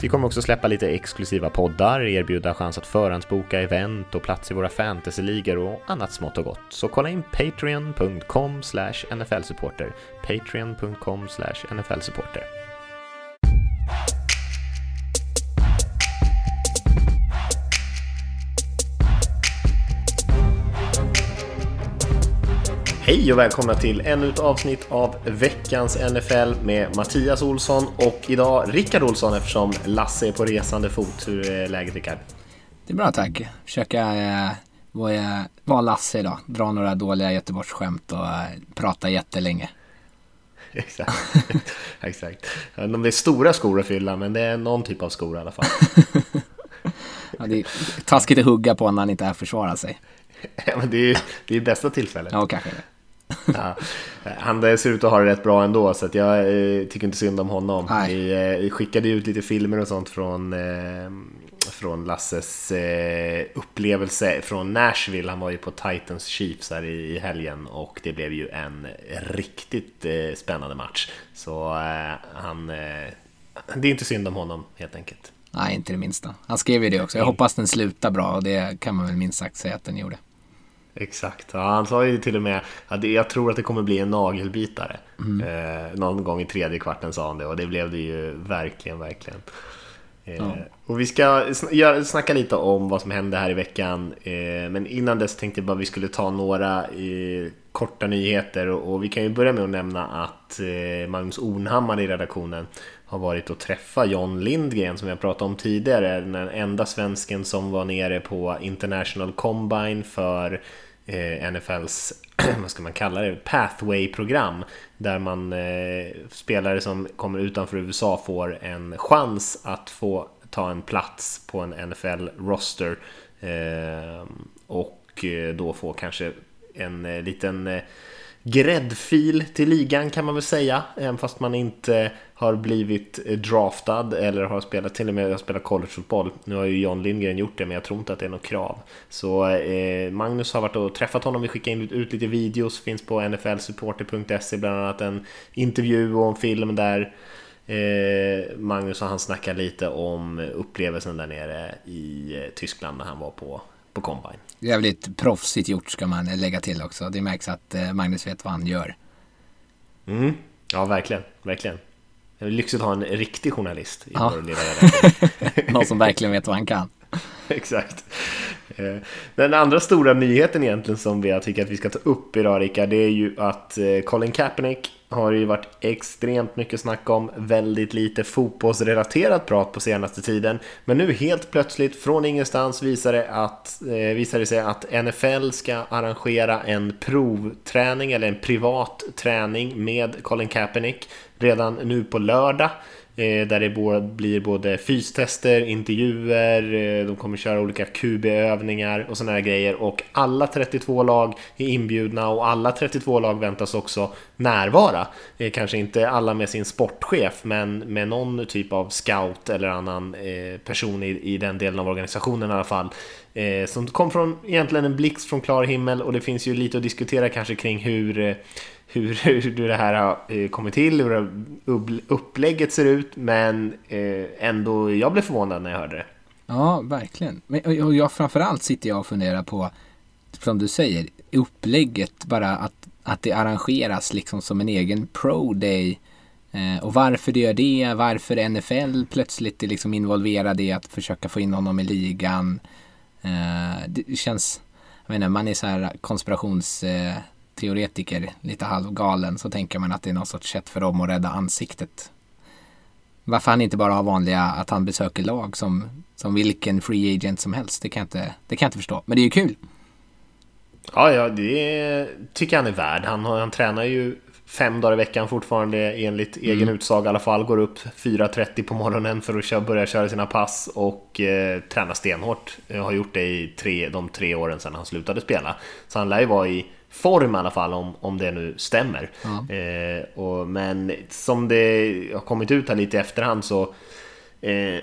Vi kommer också släppa lite exklusiva poddar, erbjuda chans att förhandsboka event och plats i våra fantasyligor och annat smått och gott. Så kolla in patreon.com nflsupporter. Patreon.com nflsupporter. Hej och välkomna till ännu ett avsnitt av veckans NFL med Mattias Olsson och idag Rickard Olsson eftersom Lasse är på resande fot. Hur är läget Rickard? Det är bra tack. Försöka eh, vara, vara Lasse idag. Dra några dåliga Göteborgsskämt och eh, prata jättelänge. Exakt. Exakt. Jag vet inte om det är stora skor att fylla men det är någon typ av skor i alla fall. ja, det är taskigt att hugga på när han inte är försvara sig. Ja, men det är ju det är bästa tillfället. Ja, kanske det. Ja, han ser ut att ha det rätt bra ändå så jag eh, tycker inte synd om honom. Vi eh, skickade ut lite filmer och sånt från, eh, från Lasses eh, upplevelse från Nashville. Han var ju på Titans Chiefs här i, i helgen och det blev ju en riktigt eh, spännande match. Så eh, han, det är inte synd om honom helt enkelt. Nej, inte det minsta. Han skrev ju det också. Jag hoppas den slutar bra och det kan man väl minst sagt säga att den gjorde. Exakt, ja, han sa ju till och med att jag tror att det kommer bli en nagelbitare. Mm. Eh, någon gång i tredje kvarten sa han det och det blev det ju verkligen, verkligen. Eh, ja. Och vi ska snacka lite om vad som hände här i veckan. Eh, men innan dess tänkte jag bara att vi skulle ta några eh, korta nyheter och, och, vi kan ju börja med att nämna att Magnus Ornhammar i redaktionen har varit och träffat John Lindgren som jag pratade om tidigare. Den enda svensken som var nere på International Combine för Eh, NFLs, vad ska man kalla det, Pathway-program. Där man eh, spelare som kommer utanför USA får en chans att få ta en plats på en NFL-roster. Eh, och eh, då få kanske en eh, liten eh, gräddfil till ligan kan man väl säga. Även fast man inte har blivit eh, draftad eller har spelat till och med har spelat collegefotboll. Nu har ju John Lindgren gjort det men jag tror inte att det är något krav. Så eh, Magnus har varit och träffat honom. Vi skickar in ut lite videos. Finns på nflsupporter.se bland annat en intervju och en film där eh, Magnus och han snackar lite om upplevelsen där nere i eh, Tyskland när han var på på Combine. Jävligt proffsigt gjort ska man lägga till också. Det märks att eh, Magnus vet vad han gör. Mm. Ja, verkligen. Verkligen. Det är lyxigt att ha en riktig journalist i ja. vår lilla Någon som verkligen vet vad han kan. Exakt. Eh, den andra stora nyheten egentligen som jag tycker att vi ska ta upp idag Rickard, det är ju att eh, Colin Kaepernick har ju varit extremt mycket snack om, väldigt lite fotbollsrelaterat prat på senaste tiden. Men nu helt plötsligt från ingenstans visar det, att, eh, visar det sig att NFL ska arrangera en provträning eller en privat träning med Colin Kaepernick redan nu på lördag. Eh, där det blir både fystester, intervjuer, eh, de kommer köra olika QB-övningar och sådana här grejer. Och alla 32 lag är inbjudna och alla 32 lag väntas också närvara. Eh, kanske inte alla med sin sportchef, men med någon typ av scout eller annan person i den delen av organisationen i alla fall. Som kom från egentligen en blixt från klar himmel och det finns ju lite att diskutera kanske kring hur hur, eh, hur det här har kommit till, hur upplägget ser ut, men eh, ändå, jag blev förvånad när jag hörde det. Ja, verkligen. Men, och jag, framförallt sitter jag och funderar på, som du säger, upplägget, bara att, att det arrangeras liksom som en egen pro day. Eh, och varför det gör det, varför NFL plötsligt är liksom involverad i att försöka få in honom i ligan. Eh, det känns, jag menar, man är så här konspirations teoretiker, lite halvgalen, så tänker man att det är någon sorts sätt för dem att rädda ansiktet. Varför han inte bara har vanliga, att han besöker lag som, som vilken free agent som helst, det kan, jag inte, det kan jag inte förstå. Men det är ju kul. Ja, ja, det tycker han är värd. Han, han tränar ju fem dagar i veckan fortfarande enligt egen mm. utsaga i alla fall. Går upp 4.30 på morgonen för att köra, börja köra sina pass och eh, tränar stenhårt. Jag har gjort det i tre, de tre åren sedan han slutade spela. Så han lär ju vara i form i alla fall om, om det nu stämmer. Ja. Eh, och, men som det har kommit ut här lite i efterhand så Eh,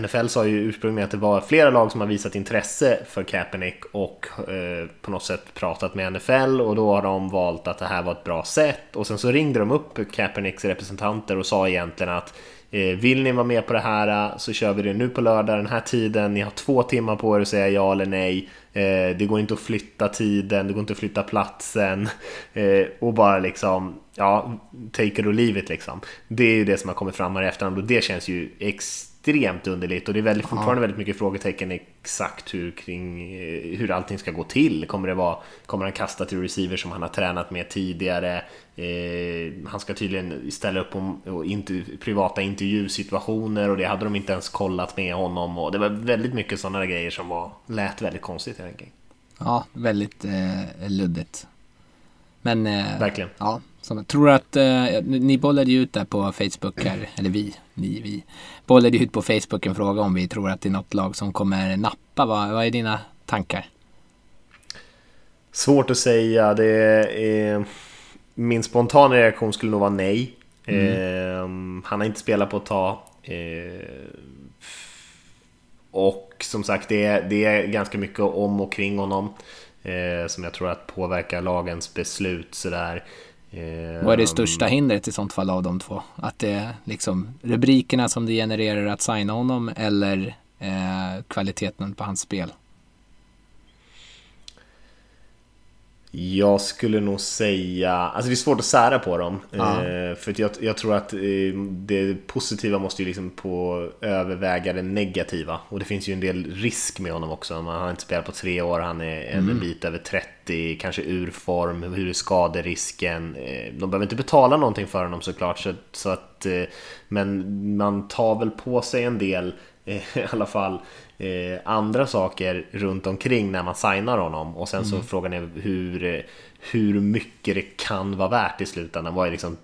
NFL sa ju ursprungligen att det var flera lag som har visat intresse för Kaepernick och eh, på något sätt pratat med NFL och då har de valt att det här var ett bra sätt och sen så ringde de upp Kaepernicks representanter och sa egentligen att Eh, vill ni vara med på det här eh, så kör vi det nu på lördag den här tiden. Ni har två timmar på er att säga ja eller nej. Eh, det går inte att flytta tiden, det går inte att flytta platsen och bara liksom ja, take it or leave it liksom. Det är ju det som har kommit fram här i efterhand och det känns ju extremt underligt och det är väldigt, fortfarande väldigt mycket frågetecken exakt hur, kring, eh, hur allting ska gå till. Kommer, det vara, kommer han kasta till receiver som han har tränat med tidigare? Eh, han ska tydligen ställa upp på inter, privata intervjusituationer och det hade de inte ens kollat med honom och det var väldigt mycket sådana grejer som var, lät väldigt konstigt helt enkelt. Ja, väldigt eh, luddigt. Men... Eh, Verkligen. Ja, som, tror att eh, ni bollade ju ut där på Facebook här, eller vi, ni, vi bollade ut på Facebook en fråga om vi tror att det är något lag som kommer nappa. Vad, vad är dina tankar? Svårt att säga. Det är, min spontana reaktion skulle nog vara nej. Mm. Eh, han har inte spelat på ett tag. Eh, och som sagt, det är, det är ganska mycket om och kring honom. Eh, som jag tror att påverkar lagens beslut sådär. Um, Vad är det största hindret i sånt fall av de två? Att det är liksom rubrikerna som det genererar att signa honom eller eh, kvaliteten på hans spel? Jag skulle nog säga, alltså det är svårt att sära på dem. Ja. Eh, för jag, jag, tror att eh, det positiva måste ju liksom på överväga det negativa. Och det finns ju en del risk med honom också. Man har inte spelat på tre år, han är en mm. bit över 30, kanske ur form. Hur är skaderisken? Eh, de behöver inte betala någonting för honom såklart. Så, så att, men man tar väl på sig en del i alla fall eh, andra saker runt omkring när man signar honom och sen så mm. frågan är hur, hur mycket det kan vara värt i slutändan. Vad är liksom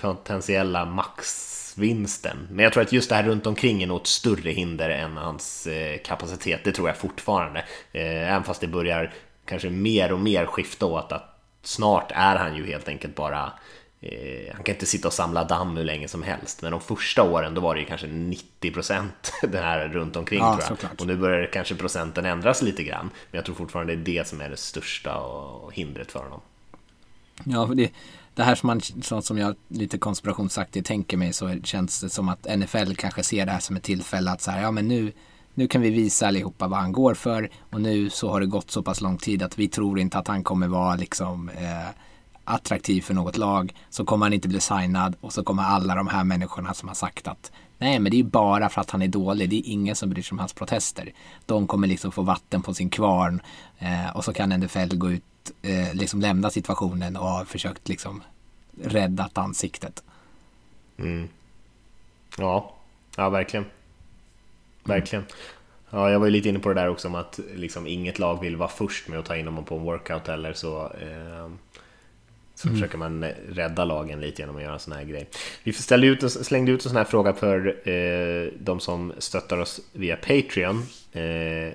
potentiella maxvinsten? Men jag tror att just det här runt omkring är nog ett större hinder än hans eh, kapacitet. Det tror jag fortfarande. Eh, även fast det börjar kanske mer och mer skifta åt att snart är han ju helt enkelt bara han kan inte sitta och samla damm hur länge som helst. Men de första åren då var det ju kanske 90% det här runt omkring ja, tror jag. Och nu börjar kanske procenten ändras lite grann. Men jag tror fortfarande det är det som är det största hindret för honom. Ja, för det, det här som, man, som jag lite konspirationsaktigt tänker mig så känns det som att NFL kanske ser det här som ett tillfälle att så här, ja men nu, nu kan vi visa allihopa vad han går för och nu så har det gått så pass lång tid att vi tror inte att han kommer vara liksom eh, attraktiv för något lag så kommer han inte bli signad och så kommer alla de här människorna som har sagt att nej men det är bara för att han är dålig, det är ingen som bryr sig om hans protester. De kommer liksom få vatten på sin kvarn eh, och så kan NFL gå ut, eh, liksom lämna situationen och ha försökt liksom räddat ansiktet. Mm. Ja, ja verkligen. Verkligen. Ja, jag var ju lite inne på det där också om att liksom inget lag vill vara först med att ta in honom på en workout eller så. Eh, så mm. försöker man rädda lagen lite genom att göra en sån här grej. Vi ställde ut, slängde ut en sån här fråga för eh, de som stöttar oss via Patreon. Eh,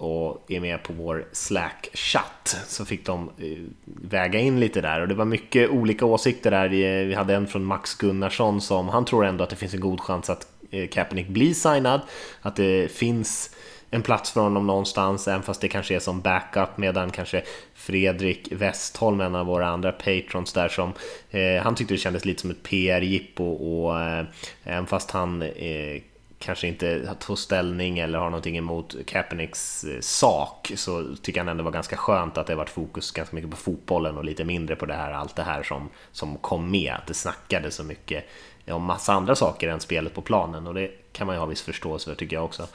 och är med på vår Slack-chatt så fick de eh, väga in lite där och det var mycket olika åsikter där. Vi hade en från Max Gunnarsson som han tror ändå att det finns en god chans att eh, Kaepernick blir signad. Att det finns en plats för honom någonstans, även fast det kanske är som backup, medan kanske Fredrik Westholm, en av våra andra patrons där, som eh, han tyckte det kändes lite som ett PR-jippo och eh, även fast han eh, kanske inte tog ställning eller har någonting emot Kaepernicks eh, sak så tycker han ändå var ganska skönt att det varit fokus ganska mycket på fotbollen och lite mindre på det här, allt det här som, som kom med, att det snackade så mycket om massa andra saker än spelet på planen och det kan man ju ha viss förståelse för tycker jag också.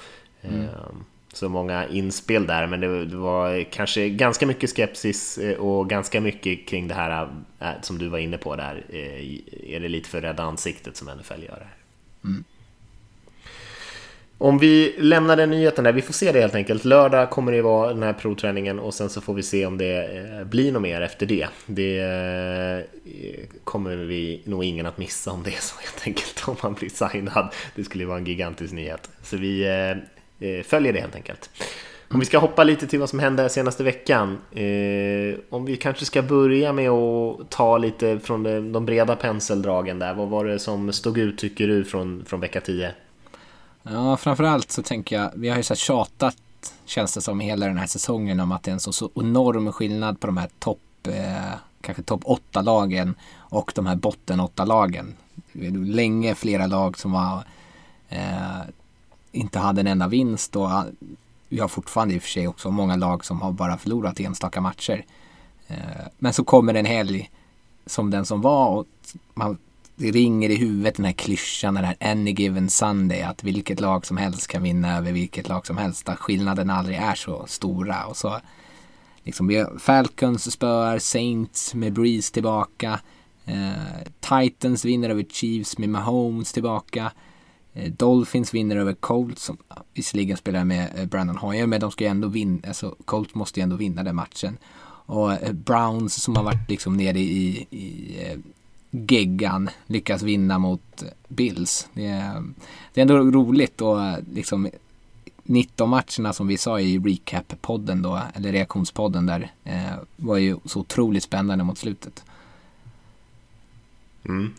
Mm. Ehm, så många inspel där, men det, var kanske ganska mycket skepsis eh, och ganska mycket kring det här eh, som du var inne på där. Eh, är det lite för rädda ansiktet som NFL gör här? Mm. Om vi lämnar den nyheten där, vi får se det helt enkelt. Lördag kommer det vara den här provträningen och sen så får vi se om det blir något mer efter det. Det kommer vi nog ingen att missa om det är så helt enkelt, om man blir signad. Det skulle vara en gigantisk nyhet. Så vi Eh, följer det helt enkelt. Om vi ska hoppa lite till vad som hände senaste veckan. Eh, om vi kanske ska börja med att ta lite från de, breda penseldragen där. Vad var det som stod ut tycker du från, från vecka 10? Ja, framförallt så tänker jag, vi har ju så tjatat känns det som hela den här säsongen om att det är en så, så enorm skillnad på de här topp, eh, kanske topp 8-lagen och de här botten 8-lagen. Länge flera lag som var, eh, inte hade en enda vinst och vi har fortfarande i och för sig också många lag som har bara förlorat enstaka matcher. Eh, men så kommer en helg som den som var och man det ringer i huvudet den här klyschan, den här any given Sunday, att vilket lag som helst kan vinna över vilket lag som helst, att skillnaden aldrig är så stora. Och så liksom, Falcons spöar, Saints med Breeze tillbaka, eh, Titans vinner över Chiefs med Mahomes tillbaka, Eh, Dolphins vinner över Colts, som visserligen spelar med eh, Brandon Hoyer, men de ska ju ändå vinna, alltså Colts måste ju ändå vinna den matchen. Och eh, Browns som har varit liksom nere i, i geggan lyckas vinna mot Bills. Det är, det är ändå roligt och liksom 19 matcherna som vi sa i recap-podden då, eller reaktionspodden där, eh, var ju så otroligt spännande mot slutet. Mm.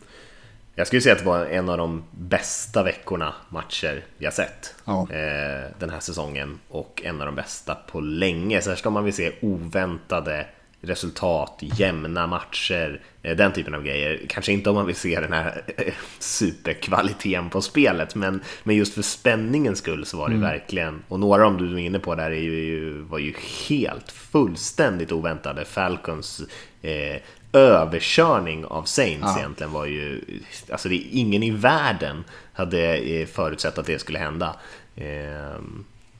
Jag skulle säga att det var en av de bästa veckorna matcher jag sett ja. eh, den här säsongen och en av de bästa på länge. Så här ska man väl se oväntade resultat, jämna matcher, eh, den typen av grejer. Kanske inte om man vill se den här eh, superkvaliteten på spelet, men, men just för spänningens skull så var det mm. verkligen, och några av du är inne på där är ju, var ju helt fullständigt oväntade. Falcons överkörning av Saints ja. egentligen var ju, alltså det ingen i världen hade eh, förutsett att det skulle hända. Eh,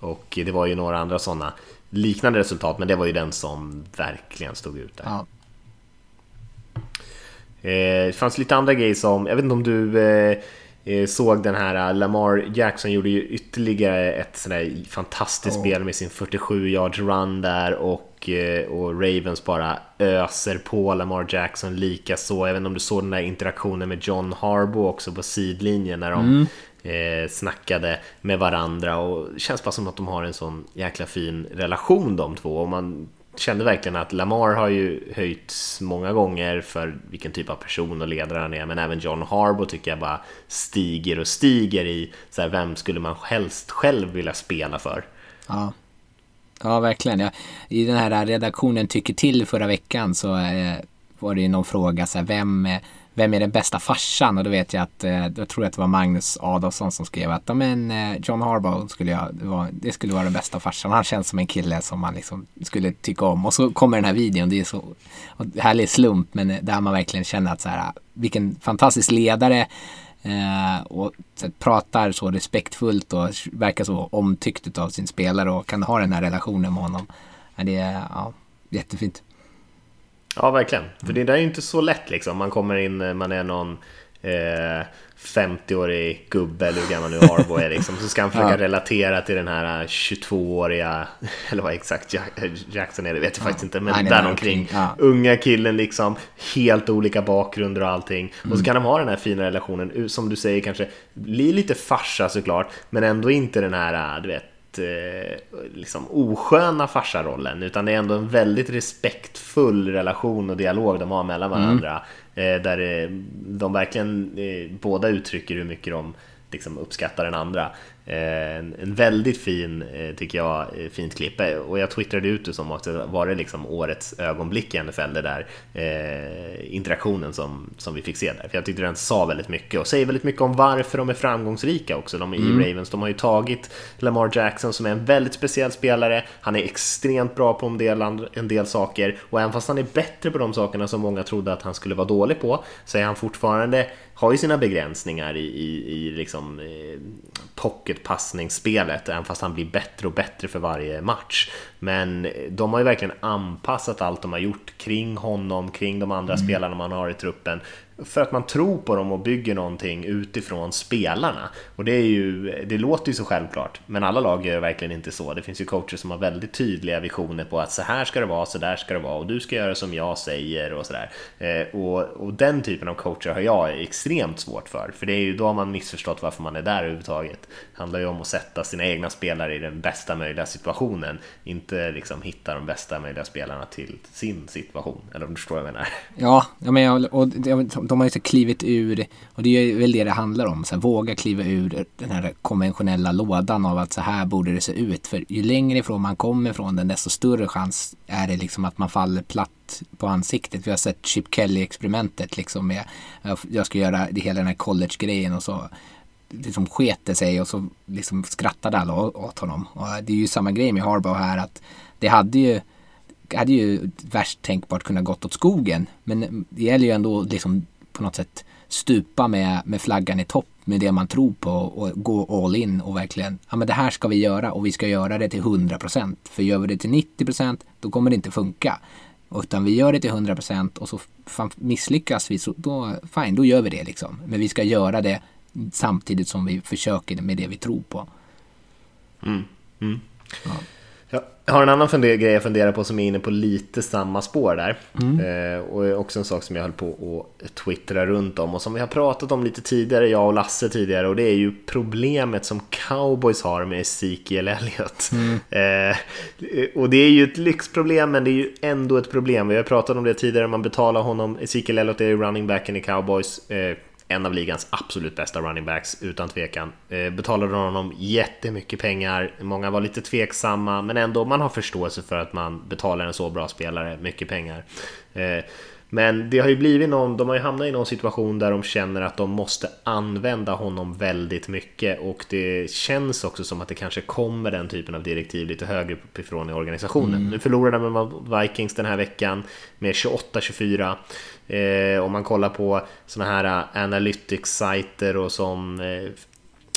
och det var ju några andra sådana liknande resultat, men det var ju den som verkligen stod ut där. Ja. Eh, det fanns lite andra grejer som, jag vet inte om du eh, såg den här Lamar Jackson gjorde ju ytterligare ett sådär fantastiskt oh. spel med sin 47 yards run där och, och Ravens bara öser på Lamar Jackson lika så. Jag vet inte om du såg den där interaktionen med John Harbo också på sidlinjen när de mm eh, snackade med varandra och det känns bara som att de har en sån jäkla fin relation de två och man kände verkligen att Lamar har ju höjts många gånger för vilken typ av person och ledare han är men även John Harbo tycker jag bara stiger och stiger i så här, vem skulle man helst själv vilja spela för? Ja. Ja, verkligen. Ja. I den här redaktionen Tycker till förra veckan så eh, var det ju någon fråga så här, vem, eh, vem är den bästa farsan? Och då vet jag att, eh, jag tror att det var Magnus Adolfsson som skrev att men, eh, John Harbaugh skulle jag, det, var, det skulle vara den bästa farsan. Han känns som en kille som man liksom skulle tycka om. Och så kommer den här videon, det är så härlig slump, men eh, där man verkligen känner att så här, vilken fantastisk ledare eh, och så, pratar så respektfullt och verkar så omtyckt av sin spelare och kan ha den här relationen med honom. Det är ja, jättefint. Ja, verkligen. För det där är ju inte så lätt liksom. Man kommer in, eh, man är någon eh, 50-årig gubbe eller hur gammal nu Harbo är liksom. Så ska han försöka ja. relatera till den här 22-åriga, eller vad exakt Jackson är, det vet jag ja. faktiskt inte. Men där omkring. Ja. Unga killen liksom, helt olika bakgrunder och allting. Mm. Och så mm. kan de ha den här fina relationen, som du säger kanske, blir lite farsa såklart, men ändå inte den här, du vet, eh, liksom osköna farsarollen utan det är ändå en väldigt respektfull relation och dialog de har mellan mm. varandra. Mm. Eh, där eh, de verkligen eh, båda uttrycker hur mycket de liksom uppskattar den andra. Eh, en, en, väldigt fin, eh, tycker jag, eh, fint klipp. Och jag twittrade ut det som också var det liksom årets ögonblick i NFL, det där eh, interaktionen som, som vi fick se där. För jag tyckte den sa väldigt mycket och säger väldigt mycket om varför de är framgångsrika också, de i mm. Ravens. De har ju tagit Lamar Jackson som är en väldigt speciell spelare. Han är extremt bra på en del, en del saker och även fast han är bättre på de sakerna som många trodde att han skulle vara dålig på så är han fortfarande har ju sina begränsningar i, i, i liksom, eh, pocketpassningsspelet, även fast han blir bättre och bättre för varje match. Men de har ju verkligen anpassat allt de har gjort kring honom, kring de andra mm. spelarna man har i truppen för att man tror på dem och bygger någonting utifrån spelarna. Och det, är ju, det låter ju så självklart, men alla lag gör verkligen inte så. Det finns ju coacher som har väldigt tydliga visioner på att så här ska det vara, så där ska det vara och du ska göra som jag säger och sådär. Eh, och, och den typen av coacher har jag extremt svårt för, för det är ju då man missförstått varför man är där överhuvudtaget. Det handlar ju om att sätta sina egna spelare i den bästa möjliga situationen, inte liksom hitta de bästa möjliga spelarna till sin situation, eller om du förstår vad jag menar. Ja, men jag, och de har ju så klivit ur, och det är väl det det handlar om, så här, våga kliva ur den här konventionella lådan av att så här borde det se ut. För ju längre ifrån man kommer från den, desto större chans är det liksom att man faller platt på ansiktet. Vi har sett Chip Kelly-experimentet liksom med, jag ska göra det hela den här college-grejen och så liksom sket det sig och så liksom skrattade alla åt honom. Och det är ju samma grej med Harbaugh här att det hade ju hade ju värst tänkbart kunnat gått åt skogen. Men det gäller ju ändå liksom på något sätt stupa med, med flaggan i topp med det man tror på och gå all in och verkligen, ja men det här ska vi göra och vi ska göra det till 100%. För gör vi det till 90% då kommer det inte funka. Utan vi gör det till 100% och så misslyckas vi, så då, fine, då gör vi det liksom. Men vi ska göra det samtidigt som vi försöker med det vi tror på. Mm. Mm. Ja. Jag har en annan funder- grej jag funderar på som är inne på lite samma spår där. Mm. Eh, och också en sak som jag höll på att twittra runt om och som vi har pratat om lite tidigare, jag och Lasse tidigare. Och det är ju problemet som cowboys har med Ezekiel Elliott. Mm. Eh, och det är ju ett lyxproblem men det är ju ändå ett problem. Vi har pratat om det tidigare, man betalar honom, Ezekiel Elliott är ju running backen i cowboys. Eh, en av ligans absolut bästa running backs utan tvekan. Eh, betalade honom jättemycket pengar, många var lite tveksamma men ändå man har förståelse för att man betalar en så bra spelare mycket pengar. Eh, Eh, men det har ju blivit någon, de har ju hamnat i någon situation där de känner att de måste använda honom väldigt mycket och det känns också som att det kanske kommer den typen av direktiv lite högre uppifrån i organisationen. Mm. Nu förlorade de med Vikings den här veckan med 28-24. Eh, om man kollar på sådana här analytics-sajter och som eh,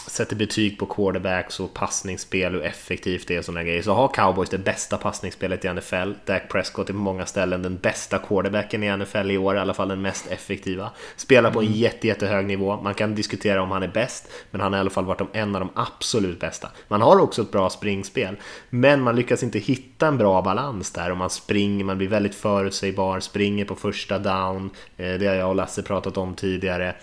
sätter betyg på quarterbacks och passningsspel, hur effektivt det är och sådana grejer. Så har cowboys det bästa passningsspelet i NFL. Dak Prescott är på många ställen den bästa quarterbacken i NFL i år, i alla fall den mest effektiva. Spelar på en mm. jätte, jättehög nivå. Man kan diskutera om han är bäst, men han har i alla fall varit en av de absolut bästa. Man har också ett bra springspel, men man lyckas inte hitta en bra balans där. Och man springer, man blir väldigt förutsägbar, springer på första down. Eh, det har jag och Lasse pratat om tidigare.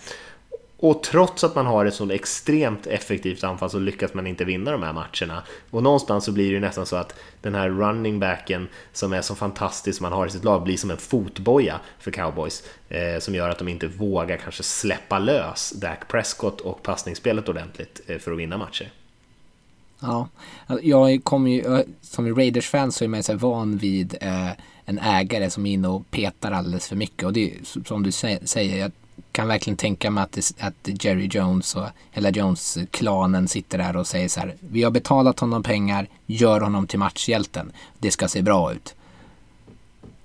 Och trots att man har ett så extremt effektivt anfall så lyckas man inte vinna de här matcherna. Och någonstans så blir det nästan så att den här running backen som är så fantastisk som man har i sitt lag blir som en fotboja för cowboys. Eh, som gör att de inte vågar kanske släppa lös Dak Prescott och passningsspelet ordentligt eh, för att vinna matcher. Ja, jag kommer ju, som Raiders-fan så är man ju van vid eh, en ägare som är inne och petar alldeles för mycket. Och det är som du säger, jag kan verkligen tänka mig att, att Jerry Jones och hela Jones-klanen sitter där och säger så här. Vi har betalat honom pengar, gör honom till matchhjälten. Det ska se bra ut.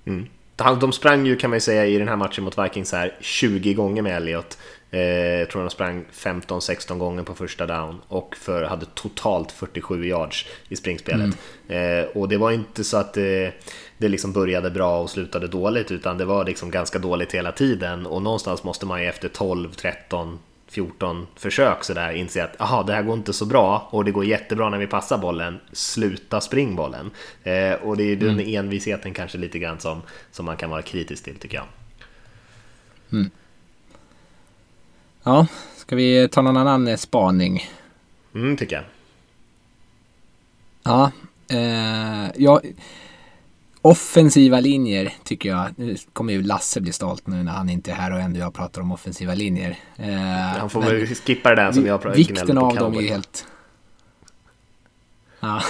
Mm. De sprang ju kan man ju säga i den här matchen mot Vikings här 20 gånger med Elliot. Eh, jag tror de sprang 15-16 gånger på första down och för, hade totalt 47 yards i springspelet. Mm. Eh, och det var inte så att det, det liksom började bra och slutade dåligt utan det var liksom ganska dåligt hela tiden och någonstans måste man ju efter 12, 13, 14 försök sådär inse att aha, det här går inte så bra och det går jättebra när vi passar bollen, sluta springbollen. Eh, och det är den mm. envisheten kanske lite grann som, som man kan vara kritisk till tycker jag. Mm. Ja, ska vi ta någon annan eh, spaning? Mm, tycker jag. Ja, eh, jag, offensiva linjer tycker jag. Nu kommer ju Lasse bli stolt nu när han inte är här och ändå jag pratar om offensiva linjer. Eh, han får väl skippa det där som jag pratar Vikten av dem är helt... Ja.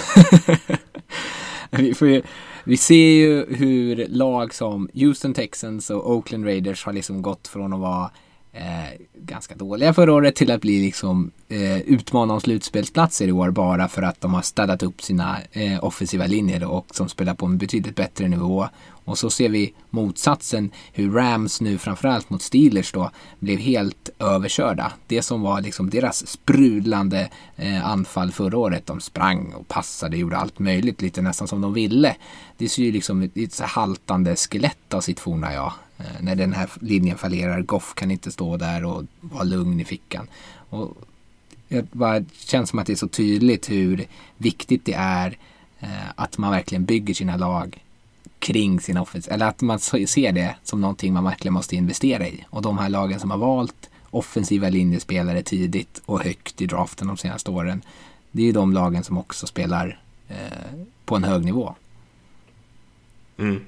vi, får ju, vi ser ju hur lag som Houston Texans och Oakland Raiders har liksom gått från att vara eh, ganska dåliga förra året till att bli liksom eh, utmana om slutspelsplatser i år bara för att de har städat upp sina eh, offensiva linjer och som spelar på en betydligt bättre nivå. Och så ser vi motsatsen hur Rams nu framförallt mot Steelers då blev helt överkörda. Det som var liksom deras sprudlande eh, anfall förra året. De sprang och passade, gjorde allt möjligt lite nästan som de ville. Det ser ju liksom ett, ett haltande skelett av sitt forna jag. Eh, när den här linjen fallerar, Goff kan inte stå där och vara lugn i fickan. Och det bara känns som att det är så tydligt hur viktigt det är eh, att man verkligen bygger sina lag kring sin offensiv, eller att man ser det som någonting man verkligen måste investera i. Och de här lagen som har valt offensiva linjespelare tidigt och högt i draften de senaste åren, det är ju de lagen som också spelar eh, på en hög nivå. Mm.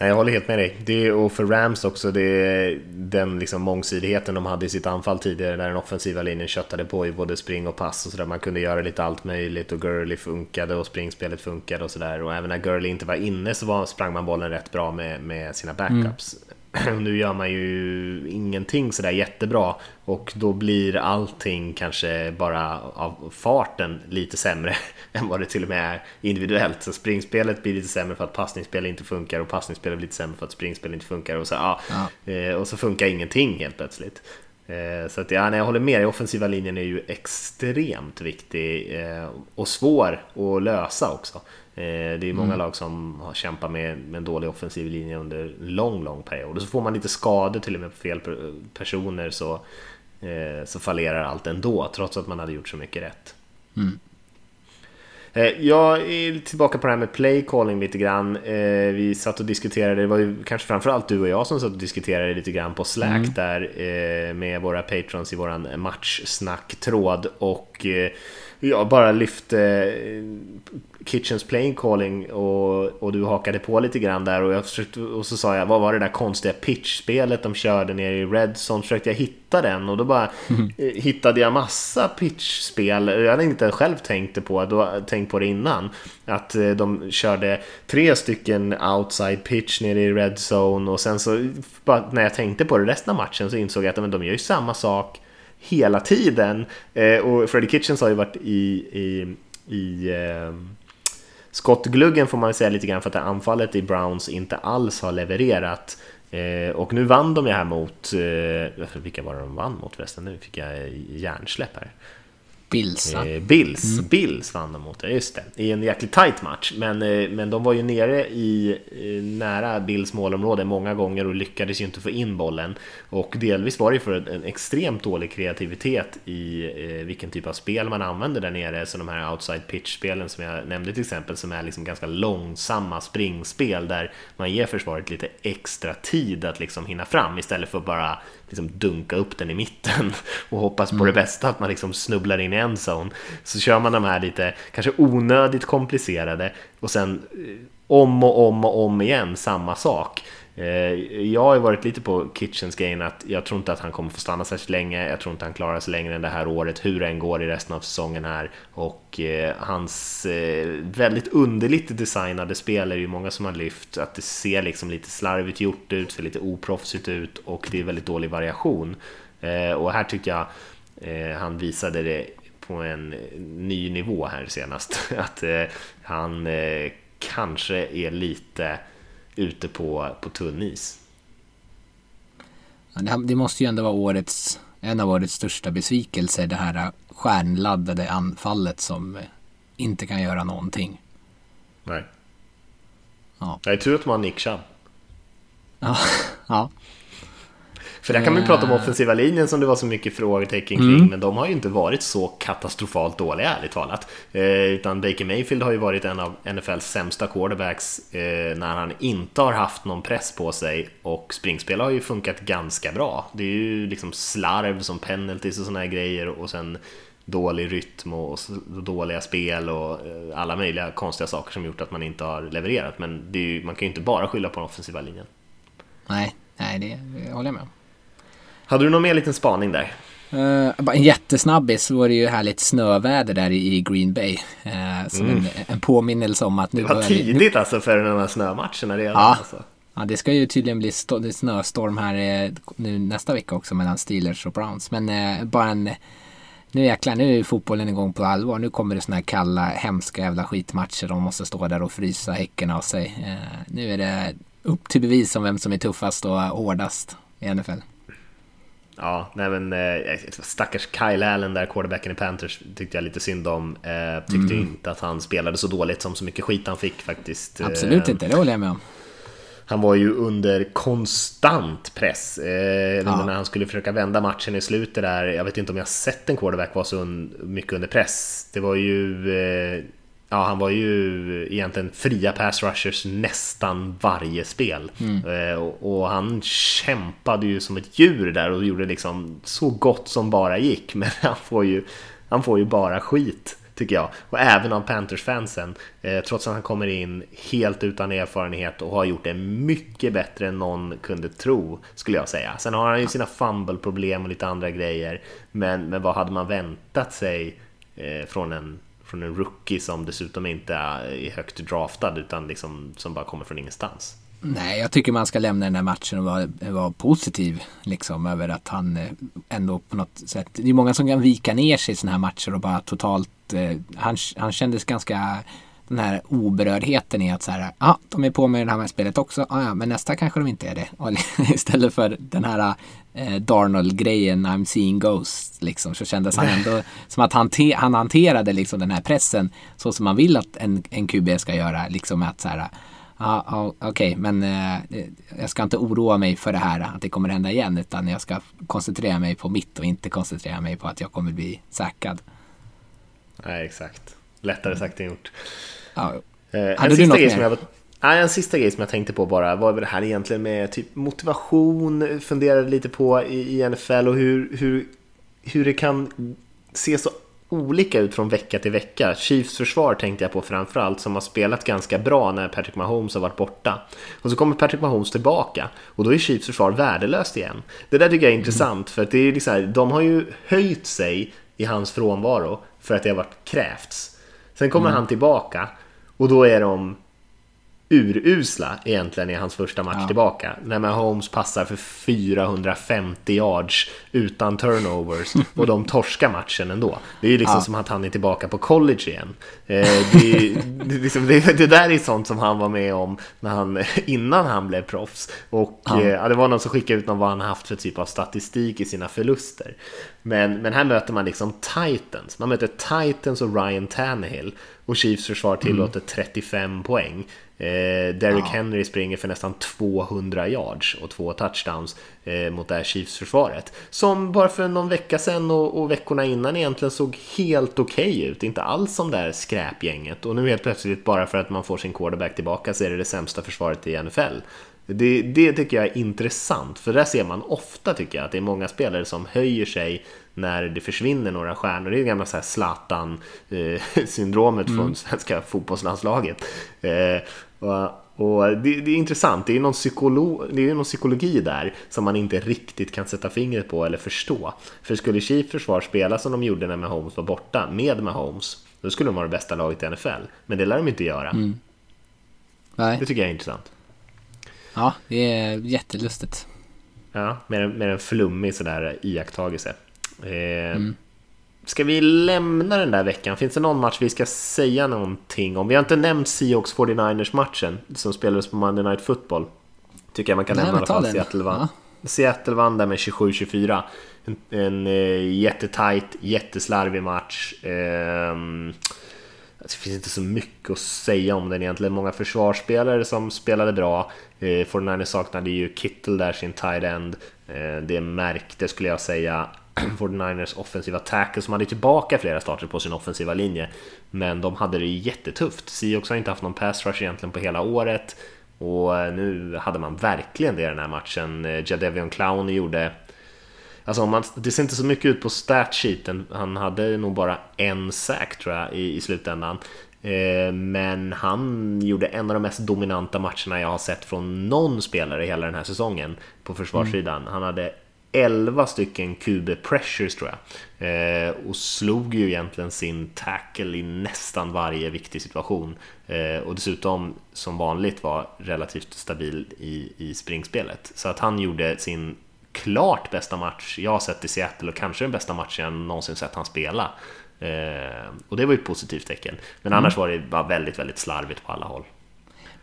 Nej, jag håller helt med dig. Det, och för Rams också, det, den liksom mångsidigheten de hade i sitt anfall tidigare där den offensiva linjen köttade på i både spring och pass och sådär. Man kunde göra lite allt möjligt och Gurley funkade och springspelet funkade och sådär. Och även när Gurley inte var inne så var, sprang man bollen rätt bra med, med sina backups. Mm. nu gör man ju ingenting sådär jättebra och då blir allting kanske bara av farten lite sämre än vad det till och med är individuellt. Så springspelet blir lite sämre för att passningsspel inte funkar och passningsspelet blir lite sämre för att springspel inte funkar och så, ja, ja. Eh, och så funkar ingenting helt plötsligt. Eh, så att, ja, nej, jag håller med dig, offensiva linjen är ju extremt viktig eh, och svår att lösa också. Eh, det är många mm. lag som har kämpat med, med en dålig offensiv linje under en lång, lång period. Och så får man lite skador till och med på fel personer så, eh, så fallerar allt ändå, trots att man hade gjort så mycket rätt. Mm. Eh, jag är tillbaka på det här med play calling lite grann. Vi satt och diskuterade, det var ju kanske framförallt du och jag som satt och diskuterade lite grann på Slack mm. där med våra patrons i våran matchsnacktråd och jag bara lyfte Kitchens playing calling och, och du hakade på lite grann där och, jag försökte, och så sa jag vad var det där konstiga pitchspelet de körde nere i Redzone försökte jag hitta den? Och då bara mm. hittade jag massa pitchspel. Jag hade inte själv tänkt på, då, tänkt på det innan. Att eh, de körde tre stycken outside pitch nere i Redzone och sen så när jag tänkte på det resten av matchen så insåg jag att men, de gör ju samma sak hela tiden eh, och Freddie Kitchens har ju varit i, i, i eh, skottgluggen får man säga lite grann för att anfallet i Browns inte alls har levererat. Eh, och nu vann de ju här mot, eh, vilka var det de vann mot förresten? Nu fick jag hjärnsläpp här. Bills eh, Bills, mm. Bills vann de mot just det. I en jäkligt tight match. Men, eh, men de var ju nere i eh, nära Bills målområde många gånger och lyckades ju inte få in bollen. Och delvis var det ju för en extremt dålig kreativitet i eh, vilken typ av spel man använder där nere. Så de här outside pitch-spelen som jag nämnde till exempel, som är liksom ganska långsamma springspel där man ger försvaret lite extra tid att liksom hinna fram istället för bara liksom dunka upp den i mitten och hoppas på mm. det bästa, att man liksom snubblar in i endzone. Så kör man de här lite, kanske onödigt komplicerade och sen eh, om och om och om igen samma sak. Eh, jag har ju varit lite på Kitchens gain att jag tror inte att han kommer få stanna särskilt länge. Jag tror inte han klarar sig längre än det här året, hur det än går i resten av säsongen här. Och eh, hans väldigt underligt designade spel är ju många som har lyft att det ser liksom lite slarvigt gjort ut, ser lite oproffsigt ut och det är väldigt dålig variation. Och här tycker jag han visade det på en ny nivå här senast. Att han kanske är lite ute på, på tunn is. Det måste ju ändå vara årets, en av årets största besvikelser, det här stjärnladdade anfallet som inte kan göra någonting. Nej. Ja. Jag tror att man har Nick Chubb. Ja, ja. För där kan man ju prata om eh. offensiva linjen som det var så mycket frågetecken kring, mm. men de har ju inte varit så katastrofalt dåliga ärligt talat. Eh, utan Baker Mayfield har ju varit en av NFLs sämsta quarterbacks eh, när han inte har haft någon press på sig och springspel har ju funkat ganska bra. Det är ju liksom slarv som penalties och sådana här grejer och sen dålig rytm och dåliga spel och eh, alla möjliga konstiga saker som gjort att man inte har levererat. Men ju, man kan ju inte bara skylla på den offensiva linjen. Nej, nej det håller jag med om. Hade du någon mer liten spaning där? Uh, en jättesnabbis så var det ju härligt snöväder där i Green Bay. Uh, som mm. en, en påminnelse om att nu Det var tidigt nu... alltså för den här snömatcherna redan. Ja. Alltså. ja, det ska ju tydligen bli snöstorm här uh, nu nästa vecka också mellan Steelers och Browns. Men bara en nu jäklar, nu är fotbollen igång på allvar. Nu kommer det såna här kalla, hemska jävla skitmatcher. De måste stå där och frysa häcken av sig. Eh, nu är det upp till bevis om vem som är tuffast och hårdast i NFL. Ja, nej men eh, stackars Kyle Allen där, quarterbacken i Panthers, tyckte jag lite synd om. Eh, tyckte mm. inte att han spelade så dåligt som så mycket skit han fick faktiskt. Absolut eh, inte, det håller jag med om. Han var ju under konstant press eh, ja. när han skulle försöka vända matchen i slutet där. Jag vet inte om jag sett en quarterback vara så mycket under press. Det var ju Ja, han var ju egentligen fria pass rushers nästan varje spel. Mm. Eh, och, och, han kämpade ju som ett djur där och gjorde liksom så gott som bara gick. Men han får ju, han får ju bara skit tycker jag. Och även av Panthers-fansen. Eh, trots att han kommer in helt utan erfarenhet och har gjort det mycket bättre än någon kunde tro, skulle jag säga. Sen har han ju sina fumble-problem och lite andra grejer. Men, men vad hade man väntat sig eh, från en från en rookie som dessutom inte är högt draftad utan liksom som bara kommer från ingenstans. Nej, jag tycker man ska lämna den här matchen och vara, vara positiv liksom över att han eh, ändå på något sätt. Det är många som kan vika ner sig i sådana här matcher och bara totalt. Eh, han, han kändes ganska den här oberördheten i att så här, ja, ah, de är på med det här med spelet också, ah, ja, men nästa kanske de inte är det. Och istället för den här eh, Darnold-grejen, I'm seeing ghosts, liksom, så kändes han ändå som att han, han hanterade liksom den här pressen så som man vill att en, en QB ska göra, liksom att så här, Ja, ah, okej, okay, men eh, jag ska inte oroa mig för det här att det kommer hända igen utan jag ska koncentrera mig på mitt och inte koncentrera mig på att jag kommer bli säkrad. Nej, exakt. Lättare sagt än gjort. Ja. Eh, Hade du något mer? Jag, nej, en sista grej som jag tänkte på bara var det här egentligen med typ motivation, funderade lite på i, i NFL och hur, hur, hur det kan se så olika ut från vecka till vecka. Chiefs försvar tänkte jag på framförallt som har spelat ganska bra när Patrick Mahomes har varit borta. Och så kommer Patrick Mahomes tillbaka och då är Chiefs försvar värdelöst igen. Det där tycker jag är intressant för att det är liksom, de har ju höjt sig i hans frånvaro för att det har varit krävts. Sen kommer mm. han tillbaka och då är de urusla egentligen i hans första match ja. tillbaka. När Mahomes passar för 450 yards utan turnovers och de torskar matchen ändå. Det är ju liksom ja. som att han är tillbaka på college igen. Eh, det, det, liksom, det, det, där är sånt som han var med om när han, innan han blev proffs. Och ja. Eh, det var någon som skickade ut någon vad han haft för typ av statistik i sina förluster. Men, men här möter man liksom Titans. Man möter Titans och Ryan Tannehill. Och Chiefs försvar tillåter 35 poäng. Eh, Derrick ja. Henry springer för nästan 200 yards och två touchdowns eh, mot det här Chiefs-försvaret. Som bara för någon vecka sedan och, och veckorna innan egentligen såg helt okej okay ut. Inte alls som det där skräpgänget. Och nu helt plötsligt, bara för att man får sin quarterback tillbaka, så är det det sämsta försvaret i NFL. Det, det tycker jag är intressant, för där ser man ofta tycker jag att det är många spelare som höjer sig när det försvinner några stjärnor. Det är gamla Zlatan-syndromet mm. från svenska fotbollslandslaget. Eh, och, det, det, är intressant, det är, någon psykolo, det är någon psykologi där som man inte riktigt kan sätta fingret på eller förstå. För skulle Chiefs försvar spela som de gjorde när Mahomes var borta, med Mahomes, då skulle de vara det bästa laget i NFL. Men det lär de inte göra. Mm. Nej. Det tycker jag är intressant. Ja, det är jättelustigt. Ja, med, med en flummig sådär iakttagelse. Eh, mm. Ska vi lämna den där veckan? Finns det någon match vi ska säga någonting om? Vi har inte nämnt Seahawks 49ers matchen som spelades på Monday Night Football. Tycker jag man kan Nej, nämna i alla fall. Seattle vann. Ja. Seattle vann där med 27-24. En, en eh, jättetajt, jätteslarvig match. Eh, det finns inte så mycket att säga om den egentligen. Många försvarsspelare som spelade bra. Eh, 49ers saknade ju Kittle där, sin tight end. Eh, det märkte skulle jag säga 49ers offensiva tackle som hade tillbaka flera starter på sin offensiva linje. Men de hade det jättetufft. Seahawks har inte haft någon pass rush egentligen på hela året. Och eh, nu hade man verkligen det i den här matchen. Eh, Jadevion Clown gjorde... Alltså man, det ser inte så mycket ut på statsheeten. Han hade nog bara en sack tror jag i, i slutändan. Eh, men han gjorde en av de mest dominanta matcherna jag har sett från någon spelare hela den här säsongen på försvarssidan. Mm. Han hade 11 stycken QB pressures tror jag. Eh, och slog ju egentligen sin tackle i nästan varje viktig situation. Eh, och dessutom som vanligt var relativt stabil i, i springspelet. Så att han gjorde sin klart bästa match jag har sett i Seattle och kanske den bästa matchen jag någonsin sett han spela. Eh, och det var ju ett positivt tecken. Men mm. annars var det bara väldigt, väldigt slarvigt på alla håll.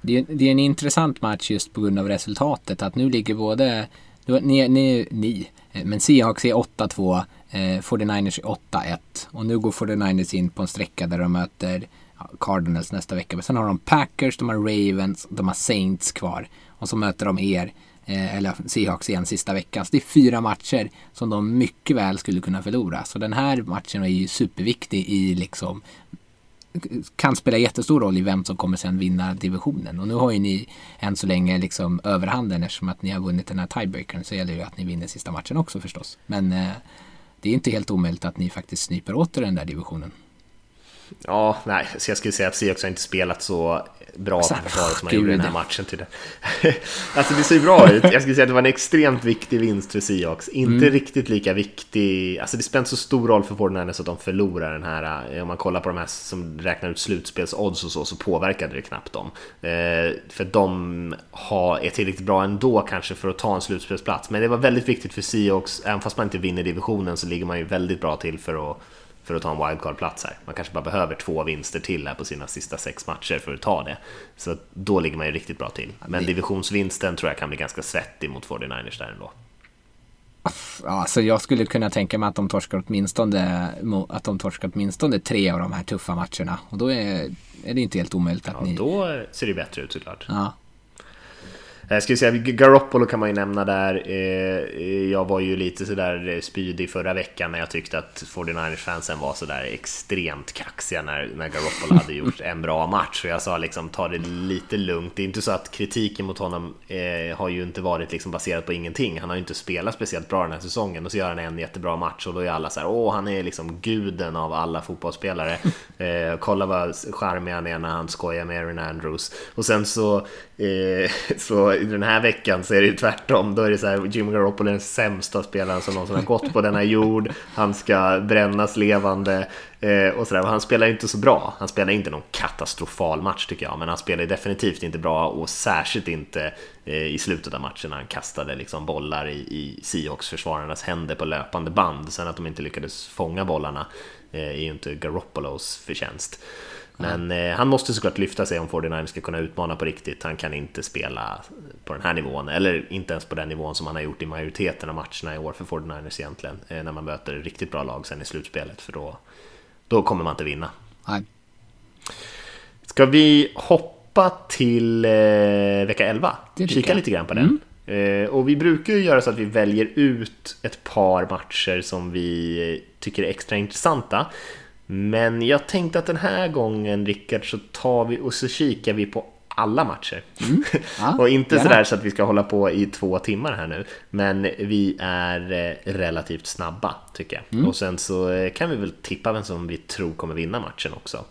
Det är, det är en intressant match just på grund av resultatet. Att nu ligger både, ni, ni, ni eh, men Seahawks är 8-2, eh, 49ers är 8-1. Och nu går 49ers in på en sträcka där de möter Cardinals nästa vecka. Men sen har de Packers, de har Ravens, de har Saints kvar. Och så möter de er, eh, eller Seahawks igen sista veckan. Så det är fyra matcher som de mycket väl skulle kunna förlora. Så den här matchen är ju superviktig i liksom kan spela jättestor roll i vem som kommer sen vinna divisionen. Och nu har ju ni än så länge liksom överhanden eftersom att ni har vunnit den här tiebreakern så gäller det ju att ni vinner sista matchen också förstås. Men eh, det är inte helt omöjligt att ni faktiskt sniper åter den där divisionen. Ja, nej, så jag skulle säga att Seahawks har inte spelat så bra alltså, försvaret som man gjorde i den här matchen. Till det. alltså det ser ju bra ut. Jag skulle säga att det var en extremt viktig vinst för Seahawks. Inte mm. riktigt lika viktig. Alltså det spelar inte så stor roll för 49ers att de förlorar den här. Eh, om man kollar på de här som räknar ut slutspelsodds och så, så påverkade det knappt dem. Eh, för de har, är tillräckligt bra ändå kanske för att ta en slutspelsplats. Men det var väldigt viktigt för Seahawks. Även fast man inte vinner divisionen så ligger man ju väldigt bra till för att för att ta en wildcard-plats här. Man kanske bara behöver två vinster till här på sina sista sex matcher för att ta det. Så då ligger man ju riktigt bra till. Men divisionsvinsten tror jag kan bli ganska svettig mot 49ers där ändå. Ja, alltså jag skulle kunna tänka mig att de torskar åtminstone, att de torskar åtminstone tre av de här tuffa matcherna. Och då är, är det inte helt omöjligt att ja, ni... då ser det bättre ut såklart. Ja. Jag skulle säga Garoppolo kan man ju nämna där. Eh, jag var ju lite sådär spydig förra veckan när jag tyckte att 49ers-fansen var sådär extremt kaxiga när, när Garoppolo hade gjort en bra match. Och jag sa liksom ta det lite lugnt. Det är inte så att kritiken mot honom eh, har ju inte varit liksom baserat på ingenting. Han har ju inte spelat speciellt bra den här säsongen och så gör han en jättebra match och då är alla så här, åh han är liksom guden av alla fotbollsspelare. Eh, kolla vad charmig han är när han skojar med Aaron Andrews. Och sen så, eh, så den här veckan så är det ju tvärtom. Då är det så här, Jim Garoppolo är den sämsta spelaren som någonsin har gått på denna jord. Han ska brännas levande eh, och sådär. Han spelar inte så bra. Han spelar inte någon katastrofal match tycker jag, men han spelar definitivt inte bra och särskilt inte eh, i slutet av matchen när han kastade liksom bollar i, i Seahawks-försvararnas händer på löpande band. Sen att de inte lyckades fånga bollarna eh, är ju inte Garoppolos förtjänst. Men eh, han måste såklart lyfta sig om 49 ska kunna utmana på riktigt. Han kan inte spela på den här nivån, eller inte ens på den nivån som han har gjort i majoriteten av matcherna i år för 49ers egentligen. Eh, när man möter riktigt bra lag sen i slutspelet, för då, då kommer man inte vinna. Nej. Ska vi hoppa till eh, vecka 11? Kika lite grann på den. Mm. Eh, och vi brukar ju göra så att vi väljer ut ett par matcher som vi tycker är extra intressanta. Men jag tänkte att den här gången, Rickard, så tar vi och så kikar vi på alla matcher. Mm. Ja, och inte sådär så att vi ska hålla på i två timmar här nu. Men vi är eh, relativt snabba, tycker jag. Mm. Och sen så eh, kan vi väl tippa vem som vi tror kommer vinna matchen också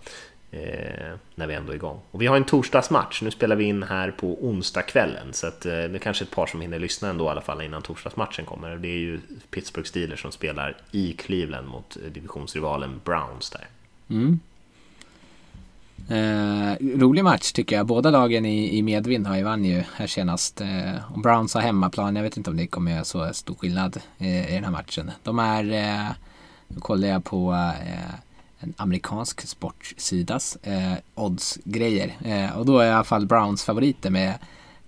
Eh, när vi ändå är igång. Och vi har en torsdagsmatch, nu spelar vi in här på onsdagskvällen så att, eh, det är kanske ett par som hinner lyssna ändå i alla fall innan torsdagsmatchen kommer. Det är ju Pittsburgh Steelers som spelar i Cleveland mot eh, divisionsrivalen Browns där. Mm. Eh, rolig match tycker jag. Båda lagen i, i medvind har ju vann ju här senast. Eh, och Browns har hemmaplan. Jag vet inte om det kommer göra så stor skillnad eh, i den här matchen. De är, eh, nu kollar jag på eh, en amerikansk sportsidas eh, oddsgrejer. Eh, och då är i alla fall Browns favoriter med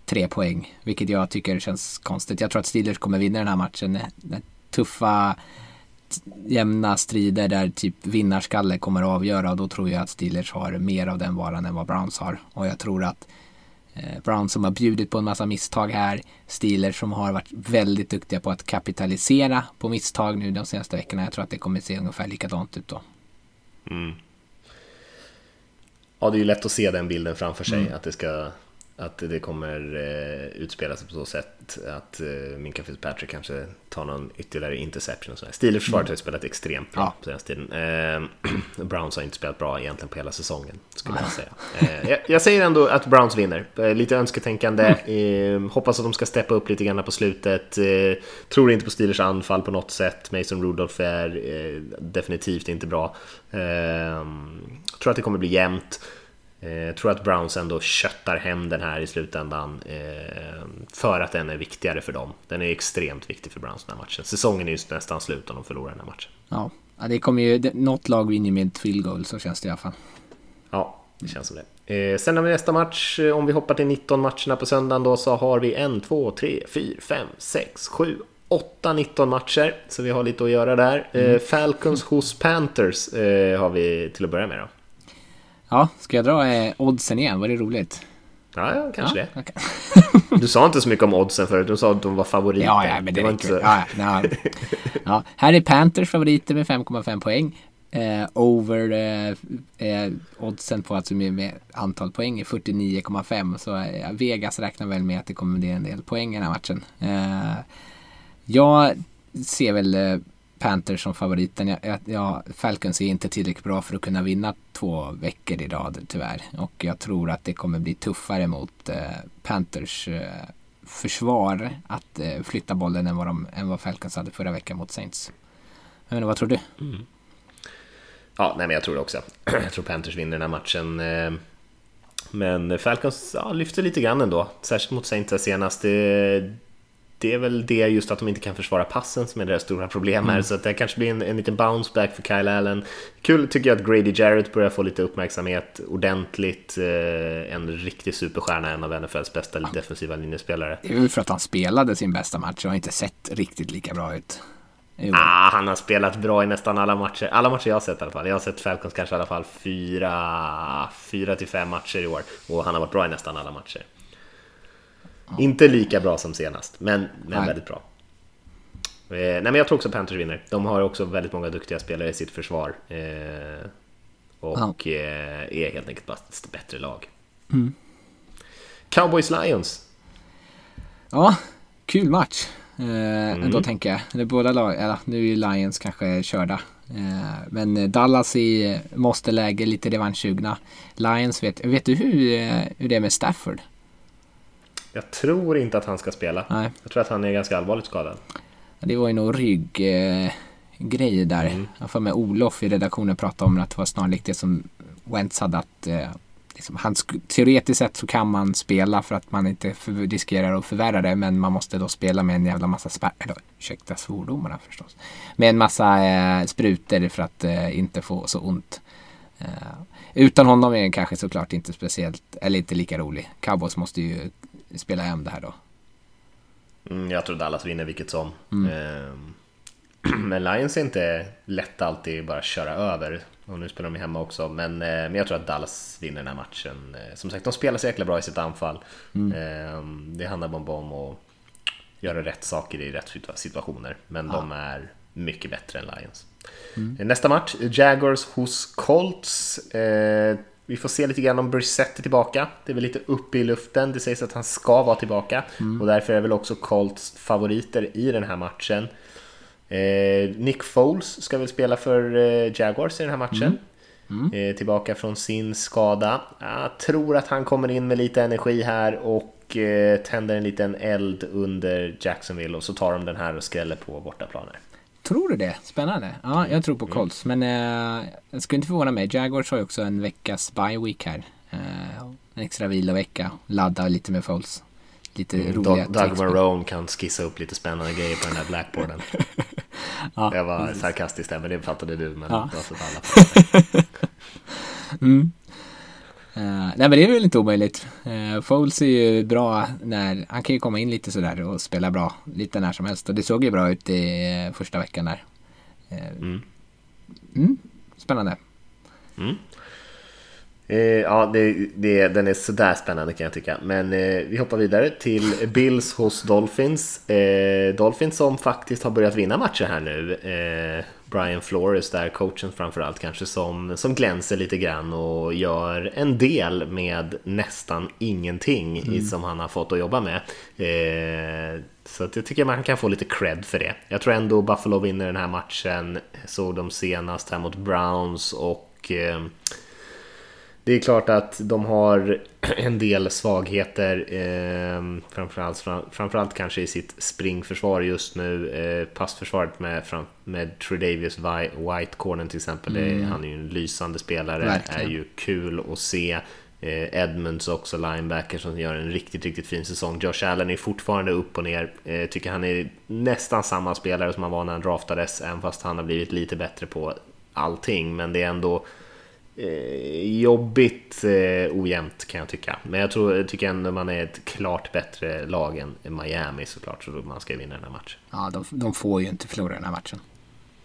tre poäng. Vilket jag tycker känns konstigt. Jag tror att Steelers kommer vinna den här matchen. Den tuffa jämna strider där typ vinnarskalle kommer att avgöra och då tror jag att Steelers har mer av den varan än vad Browns har. Och jag tror att eh, Browns som har bjudit på en massa misstag här, Steelers som har varit väldigt duktiga på att kapitalisera på misstag nu de senaste veckorna. Jag tror att det kommer se ungefär likadant ut då. Mm. Ja, det är ju lätt att se den bilden framför sig, mm. att det ska att det kommer eh, utspela sig på så sätt att eh, Minka Fitzpatrick kanske tar någon ytterligare interception och sådär. Steelers försvaret mm. har spelat extremt bra ja. senaste tiden. Eh, Browns har inte spelat bra egentligen på hela säsongen, skulle jag säga. Eh, jag, jag, säger ändå att Browns vinner. Eh, lite önsketänkande. Mm. Eh, hoppas att de ska steppa upp lite grann på slutet. Eh, tror inte på Steelers anfall på något sätt. Mason Rudolph är definitivt inte bra. tror att det kommer bli jämnt. Jag tror att Browns ändå köttar hem den här i slutändan för att den är viktigare för dem. Den är extremt viktig för Browns den här matchen. Säsongen är ju nästan slut om de förlorar den här matchen. Ja, det kommer ju, något lag vinner med ett field goal, så känns det i alla fall. Ja, det känns som det. Eh, sen har vi nästa match, om vi hoppar till 19 matcherna på söndagen då, så har vi 1, 2, 3, 4, 5, 6, 7, 8, 19 matcher. Så vi har lite att göra där. Eh, mm. Falcons hos Panthers eh, har vi till att börja med då. Ja, ska jag dra eh, oddsen igen? Var det roligt? Ja, ja kanske ja, det. Okay. du sa inte så mycket om oddsen förut, du sa att de var favoriter. Ja, ja men det, det inte ja, ja, ja, Här är Panthers favoriter med 5,5 poäng. Eh, over eh, eh, oddsen på alltså med, med antal poäng är 49,5 så eh, Vegas räknar väl med att det kommer bli en del poäng i den här matchen. Eh, jag ser väl Panthers som favoriten. Jag, jag, Falcons är inte tillräckligt bra för att kunna vinna två veckor i rad tyvärr. Och jag tror att det kommer bli tuffare mot eh, Panthers eh, försvar att eh, flytta bollen än vad, de, än vad Falcons hade förra veckan mot Saints. Jag menar, vad tror du? Mm. Ja, nej, men jag tror det också. jag tror Panthers vinner den här matchen. Eh, men Falcons ja, lyfter lite grann ändå, särskilt mot Saints senast. Det, det är väl det just att de inte kan försvara passen som är deras stora problem här, mm. så att det kanske blir en, en liten bounce back för Kyle Allen. Kul tycker jag att Grady Jarrett börjar få lite uppmärksamhet ordentligt. Eh, en riktig superstjärna, en av NFLs bästa ja. defensiva linjespelare. Det är väl för att han spelade sin bästa match och har inte sett riktigt lika bra ut. Ah, han har spelat bra i nästan alla matcher. Alla matcher jag har sett i alla fall. Jag har sett Falcons kanske i alla fall fyra, fyra till fem matcher i år. Och han har varit bra i nästan alla matcher. Inte lika bra som senast, men, men väldigt bra. Eh, nej, men jag tror också Panthers vinner. De har också väldigt många duktiga spelare i sitt försvar. Eh, och eh, är helt enkelt bara ett bättre lag. Mm. Cowboys Lions. Ja, kul match. Eh, mm. Då tänker jag. Det båda lag, eller nu är Lions kanske körda. Eh, men Dallas i måste läge lite revanschsugna. Lions vet, vet du hur, eh, hur det är med Stafford? Jag tror inte att han ska spela. Nej. Jag tror att han är ganska allvarligt skadad. Det var ju nog rygggrej eh, där. Mm. Jag får med Olof i redaktionen prata om att det var snarlikt det som Wentz hade att eh, liksom, han, teoretiskt sett så kan man spela för att man inte riskerar att förvärra det men man måste då spela med en jävla massa spär, eller, ursäkta svordomarna förstås. Med en massa eh, sprutor för att eh, inte få så ont. Eh, utan honom är den kanske såklart inte speciellt, eller inte lika rolig. Cowboys måste ju spela hem det här då. Mm, jag tror Dallas vinner vilket som. Mm. Ehm, men Lions är inte lätt alltid bara köra över. Och nu spelar de hemma också, men, eh, men jag tror att Dallas vinner den här matchen. Eh, som sagt, de spelar så jäkla bra i sitt anfall. Mm. Ehm, det handlar bara om att göra rätt saker i rätt situationer, men ja. de är mycket bättre än Lions. Mm. Nästa match, Jaguars hos Colts. Eh, vi får se lite grann om Brissett är tillbaka. Det är väl lite uppe i luften. Det sägs att han ska vara tillbaka mm. och därför är väl också Colts favoriter i den här matchen. Eh, Nick Foles ska väl spela för eh, Jaguars i den här matchen. Mm. Mm. Eh, tillbaka från sin skada. Jag tror att han kommer in med lite energi här och eh, tänder en liten eld under Jacksonville och så tar de den här och skräller på bortaplaner. Tror du det? Spännande. Ja, jag tror på mm. Colts. Men eh, jag skulle inte förvåna mig. Jaguars har ju också en veckas bye week här. Eh, en extra vilovecka. Ladda lite med Foles. Lite mm, roliga Doug, Doug Marone kan skissa upp lite spännande grejer på den här blackboarden. ja, jag var precis. sarkastisk där, men det fattade du. Men ja. det var så alla mm. Uh, nej men det är väl inte omöjligt. Uh, Foles är ju bra när, han kan ju komma in lite sådär och spela bra lite när som helst. Och det såg ju bra ut i uh, första veckan där. Mm. Mm, spännande. Mm. ja, det, det, den är sådär spännande kan jag tycka. Men vi hoppar vidare till Bills hos Dolphins. Dolphins som faktiskt har börjat vinna matcher här nu. Brian Flores där, coachen framförallt kanske, som, som glänser lite grann och gör en del med nästan ingenting mm. som han har fått att jobba med. Eh, så att jag tycker man kan få lite cred för det. Jag tror ändå Buffalo vinner den här matchen, såg de senast här mot Browns och eh, det är klart att de har en del svagheter, eh, framförallt, framförallt kanske i sitt springförsvar just nu. Eh, passförsvaret med, med Tredavious White, Cornen till exempel, mm. han är ju en lysande spelare, Verkligen. är ju kul att se. Eh, Edmonds också linebacker som gör en riktigt, riktigt fin säsong. Josh Allen är fortfarande upp och ner. Eh, tycker han är nästan samma spelare som han var när han draftades, även fast han har blivit lite bättre på allting. Men det är ändå jobbigt eh, ojämnt kan jag tycka. Men jag tror, jag tycker ändå man är ett klart bättre lag än Miami såklart, så man ska vinna den här matchen. Ja, de, de får ju inte förlora den här matchen.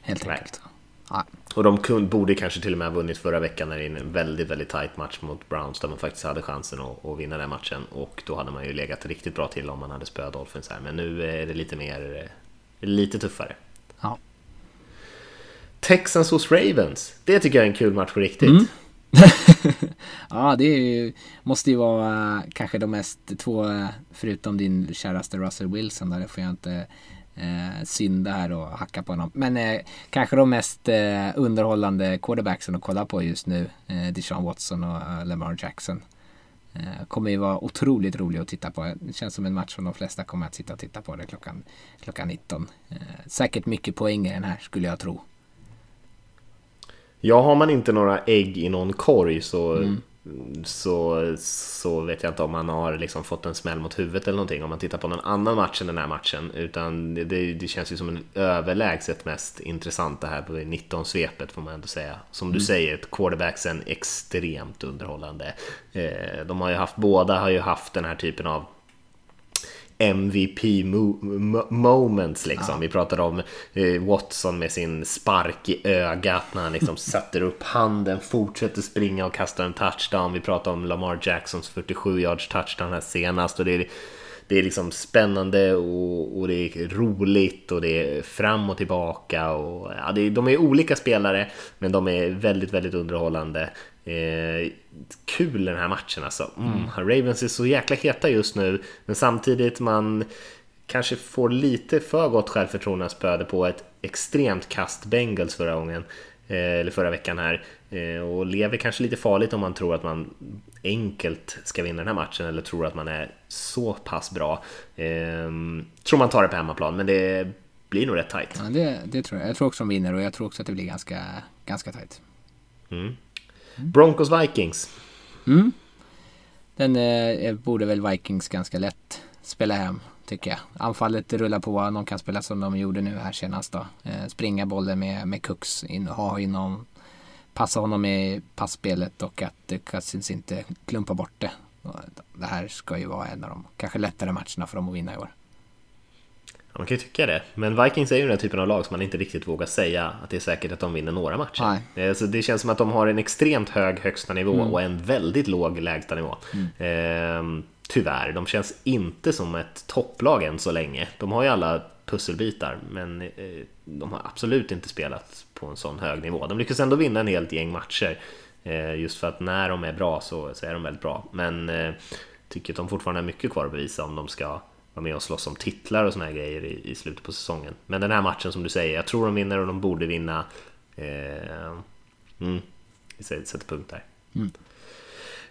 Helt enkelt. Ja. Och de kunde, borde kanske till och med ha vunnit förra veckan när det är en väldigt, väldigt tight match mot Browns där man faktiskt hade chansen att, att, vinna den matchen och då hade man ju legat riktigt bra till om man hade spöat Dolphins här. Men nu är det lite mer, lite tuffare. Ja. Texans hos Ravens. Det tycker jag är en kul match på riktigt. Mm. ja, det ju, måste ju vara eh, kanske de mest två, eh, förutom din käraste Russell Wilson, där får jag inte eh, synda här och hacka på honom. Men eh, kanske de mest eh, underhållande quarterbacksen att kolla på just nu, eh, Deshaun Watson och eh, Lamar Jackson. kommer ju vara otroligt rolig att titta på. Det känns som en match som de flesta kommer att sitta och titta på det klockan, klockan 19. säkert mycket poäng i den här skulle jag tro. Ja, har man inte några ägg i någon korg så, mm. så, så vet jag inte om man har liksom fått en smäll mot huvudet eller någonting om man tittar på någon annan match än den här matchen. Utan det, det känns ju som en överlägset mest intressant det här på 19-svepet får man ändå säga. Som du mm. säger, quarterbacksen extremt underhållande. Eh, de har ju haft, båda har ju haft den här typen av MVP mo moments liksom. Ja. Vi pratade om eh, Watson med sin spark i ögat när han liksom sätter upp handen, fortsätter springa och kastar en touchdown. Vi pratade om Lamar Jacksons 47 yards touchdown här senast och det är det är liksom spännande och, och, det är roligt och det är fram och tillbaka. Och, ja, är, de är olika spelare, men de är väldigt, väldigt underhållande. Eh, kul den här matchen alltså. Mm. mm. Ravens är så jäkla heta just nu, men samtidigt man kanske får lite för gott självförtroende att spöade på ett extremt kast Bengals förra gången, eh, eller förra veckan här. Eh, och lever kanske lite farligt om man tror att man enkelt ska vinna den här matchen eller tror att man är så pass bra. Eh, tror man tar det på hemmaplan, men det blir nog rätt tajt. Ja, det, det tror jag. Jag tror också de vinner och jag tror också att det blir ganska, ganska tajt. Mm. Broncos Vikings. Mm. Den eh, borde väl Vikings ganska lätt spela hem, tycker jag. Anfallet rullar på, de kan spela som de gjorde nu här senast då. Eh, springa bollen med, med Cooks, in, ha inom, passa honom i passspelet och att eh, Cousins inte klumpar bort det. Det här ska ju vara en av de kanske lättare matcherna för dem att vinna i år. Man kan ju tycka det, men Vikings är ju den här typen av lag som man inte riktigt vågar säga att det är säkert att de vinner några matcher. Nej. Eh, så det känns som att de har en extremt hög högsta nivå mm. och en väldigt låg lägsta nivå. Mm. Ehm, tyvärr, de känns inte som ett topplag än så länge. De har ju alla pusselbitar, men eh, de har absolut inte spelat på en sån hög nivå. De lyckas ändå vinna en helt gäng matcher, eh, just för att när de är bra så, så är de väldigt bra. Men eh, tycker att de fortfarande har mycket kvar att bevisa om de ska vara med och slåss om titlar och såna här grejer i, i, slutet på säsongen. Men den här matchen som du säger, jag tror de vinner och de borde vinna. Eh, mm, vi sätter punkt där. Mm.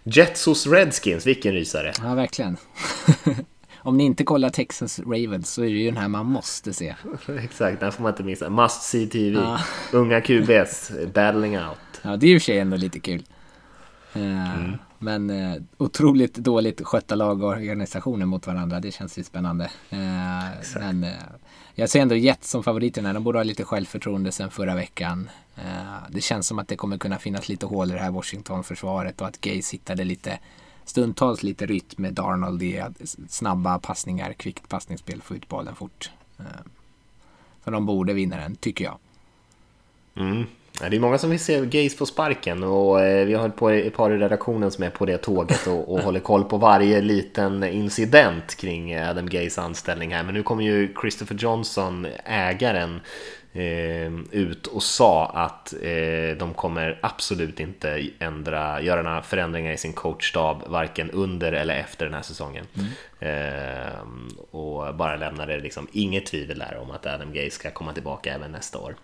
Jets hos Redskins, vilken rysare! Ja, verkligen. Om ni inte kollar Texans Ravens så är det ju den här man måste se. Exakt, den får man inte missa. Must see TV. Ja. Unga QBs, battling out. Ja, det är ju för sig ändå lite kul. Uh, mm. Men eh, otroligt dåligt skötta lag och organisationer mot varandra. Det känns ju spännande. Eh, men eh, jag ser ändå Jets som favoriterna. De borde ha lite självförtroende sen förra veckan. Eh, det känns som att det kommer kunna finnas lite hål i det här Washington-försvaret och att Gaze hittade lite stundtals lite rytm med Darnold i snabba passningar, kvickt passningsspel, få ut bollen fort. Eh, så de borde vinna den, tycker jag. Mm. Det är många som vill se Gaze på sparken och eh, vi har på ett par i redaktionen som är på det tåget och, och håller koll på varje liten incident kring Adam Gays anställning här. Men nu kommer ju Christopher Johnson, ägaren, eh, ut och sa att eh, de kommer absolut inte ändra, göra några förändringar i sin coachstab varken under eller efter den här säsongen. Mm. Eh, och bara lämnade liksom inget tvivel där om att Adam Gay ska komma tillbaka även nästa år.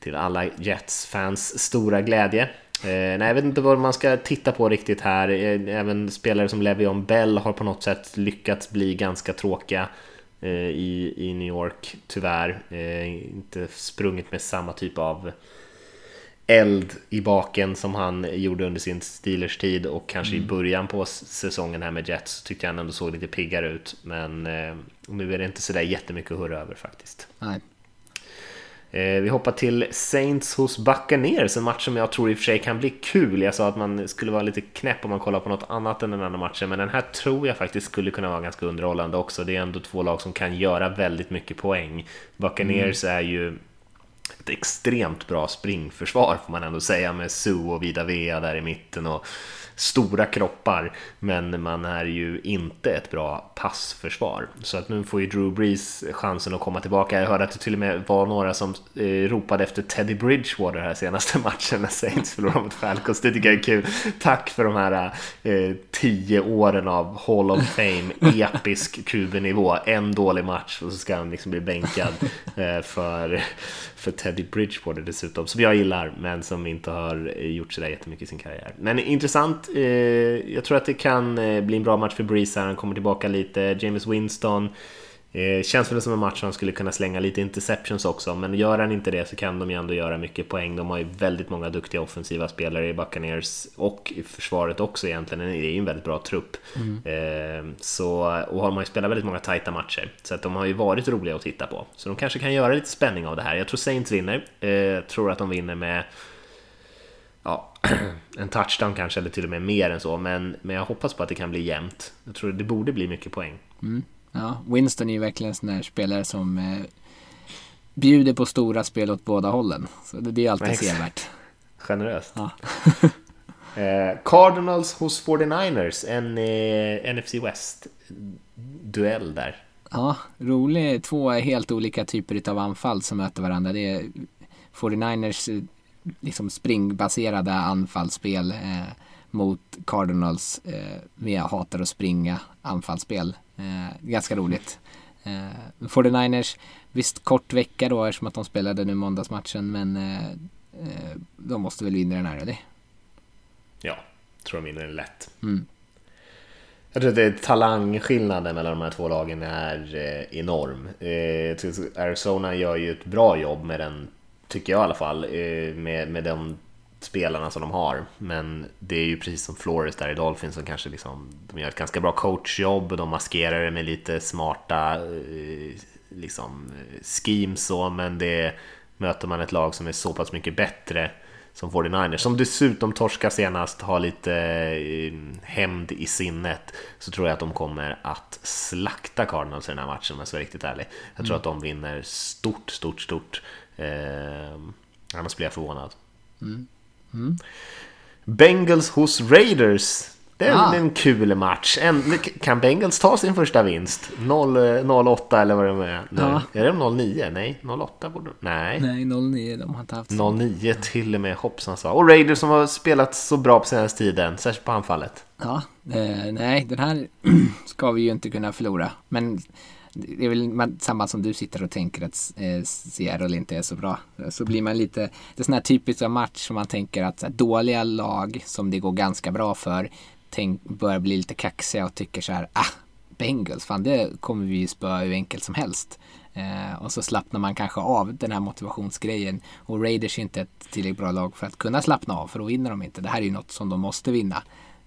Till alla Jets-fans stora glädje. Eh, nej, jag vet inte vad man ska titta på riktigt här. Eh, även spelare som Le'Veon Bell har på något sätt lyckats bli ganska tråkiga. Eh, i, i New York, tyvärr. Eh, inte sprungit med samma typ av eld i baken som han gjorde under sin Steelers tid och kanske mm. i början på säsongen här med Jets tyckte jag han ändå såg lite piggare ut. Men eh, nu är det inte sådär jättemycket att hurra över faktiskt. Nej. Eh, vi hoppar till Saints hos Buccaneers, en match som jag tror i och för sig kan bli kul. Jag sa att man skulle vara lite knäpp om man kollar på något annat än den andra matchen, men den här tror jag faktiskt skulle kunna vara ganska underhållande också. Det är ändå två lag som kan göra väldigt mycket poäng. Buccaneers mm. är ju ett extremt bra springförsvar får man ändå säga med Sue och Vida Vea där i mitten och stora kroppar, men man är ju inte ett bra passförsvar. Så att nu får ju Drew Brees chansen att komma tillbaka. Jag hörde att det till och med var några som eh, ropade efter Teddy Bridgewater här senaste matchen när Saints förlorade mot Falcons. Det tycker jag är kul. Tack för de här eh, tio åren av Hall of Fame, episk QB-nivå. En dålig match och så ska han liksom bli bänkad eh, för, för Teddy Bridgewater dessutom, som jag gillar, men som inte har eh, gjort sådär jättemycket i sin karriär. Men intressant Eh, jag tror att det kan eh, bli en bra match för Breeze här. Han kommer tillbaka lite. James Winston. Eh, känns väl som en match som skulle kunna slänga lite interceptions också, men gör han inte det så kan de ju ändå göra mycket poäng. De har ju väldigt många duktiga offensiva spelare i Buccaneers och i försvaret också egentligen. Det är ju en väldigt bra trupp. Mm. Så, och har man ju spelat väldigt många tajta matcher, så att de har ju varit roliga att titta på. Så de kanske kan göra lite spänning av det här. Jag tror Saints vinner. Jag tror att de vinner med ja, en touchdown kanske, eller till och med mer än så. Men, men jag hoppas på att det kan bli jämnt. Jag tror det borde bli mycket poäng. Mm. Ja, Winston är ju verkligen en sån där spelare som eh, bjuder på stora spel åt båda hållen. Så det, det är alltid sevärt. Generöst. Ja. eh, Cardinals hos 49ers, en eh, NFC West-duell där. Ja, rolig. Två helt olika typer av anfall som möter varandra. Det är 49ers liksom springbaserade anfallsspel eh, mot Cardinals eh, med hatar att springa anfallsspel. Eh, ganska roligt. Eh, 49ers, visst kort vecka då eftersom att de spelade nu måndagsmatchen men eh, eh, de måste väl vinna den här eller? Ja, tror de vinner den lätt. Mm. Jag tror att talangskillnaden mellan de här två lagen är eh, enorm. Eh, Arizona gör ju ett bra jobb med den Tycker jag i alla fall, med, med de spelarna som de har. Men det är ju precis som Flores där i Dolphins som kanske liksom, de gör ett ganska bra coachjobb och de maskerar det med lite smarta eh, liksom, schemes så, men det möter man ett lag som är så pass mycket bättre som 49ers, som dessutom torska senast, har lite eh, hämnd i sinnet, så tror jag att de kommer att slakta Cardinals i den här matchen om jag ska vara riktigt ärlig. Jag tror mm. att de vinner stort, stort, stort. Eh, annars blir jag förvånad. Mm. Mm. Bengals hos Raiders. Det är ah. en kul match. En, kan Bengals ta sin första vinst? 0-8 eller vad det är nu. Ja. Är det 0-9? Nej, 0-8 borde Nej. Nej, 0-9. De har inte haft 0-9 till och med hoppsan sa. Och Raiders som har spelat så bra på senaste tiden, särskilt på anfallet. Ja, eh, nej, den här ska vi ju inte kunna förlora. Men det är väl samma som du sitter och tänker att eh, Seattle inte är så bra. Så blir man lite, det är sån här typiska match som man tänker att dåliga lag som det går ganska bra för tänk, börjar bli lite kaxiga och tycker så här, ah, Bengals, fan det kommer vi ju spöa hur enkelt som helst. Eh, och så slappnar man kanske av den här motivationsgrejen. Och Raiders är inte ett tillräckligt bra lag för att kunna slappna av, för då vinner de inte. Det här är ju något som de måste vinna.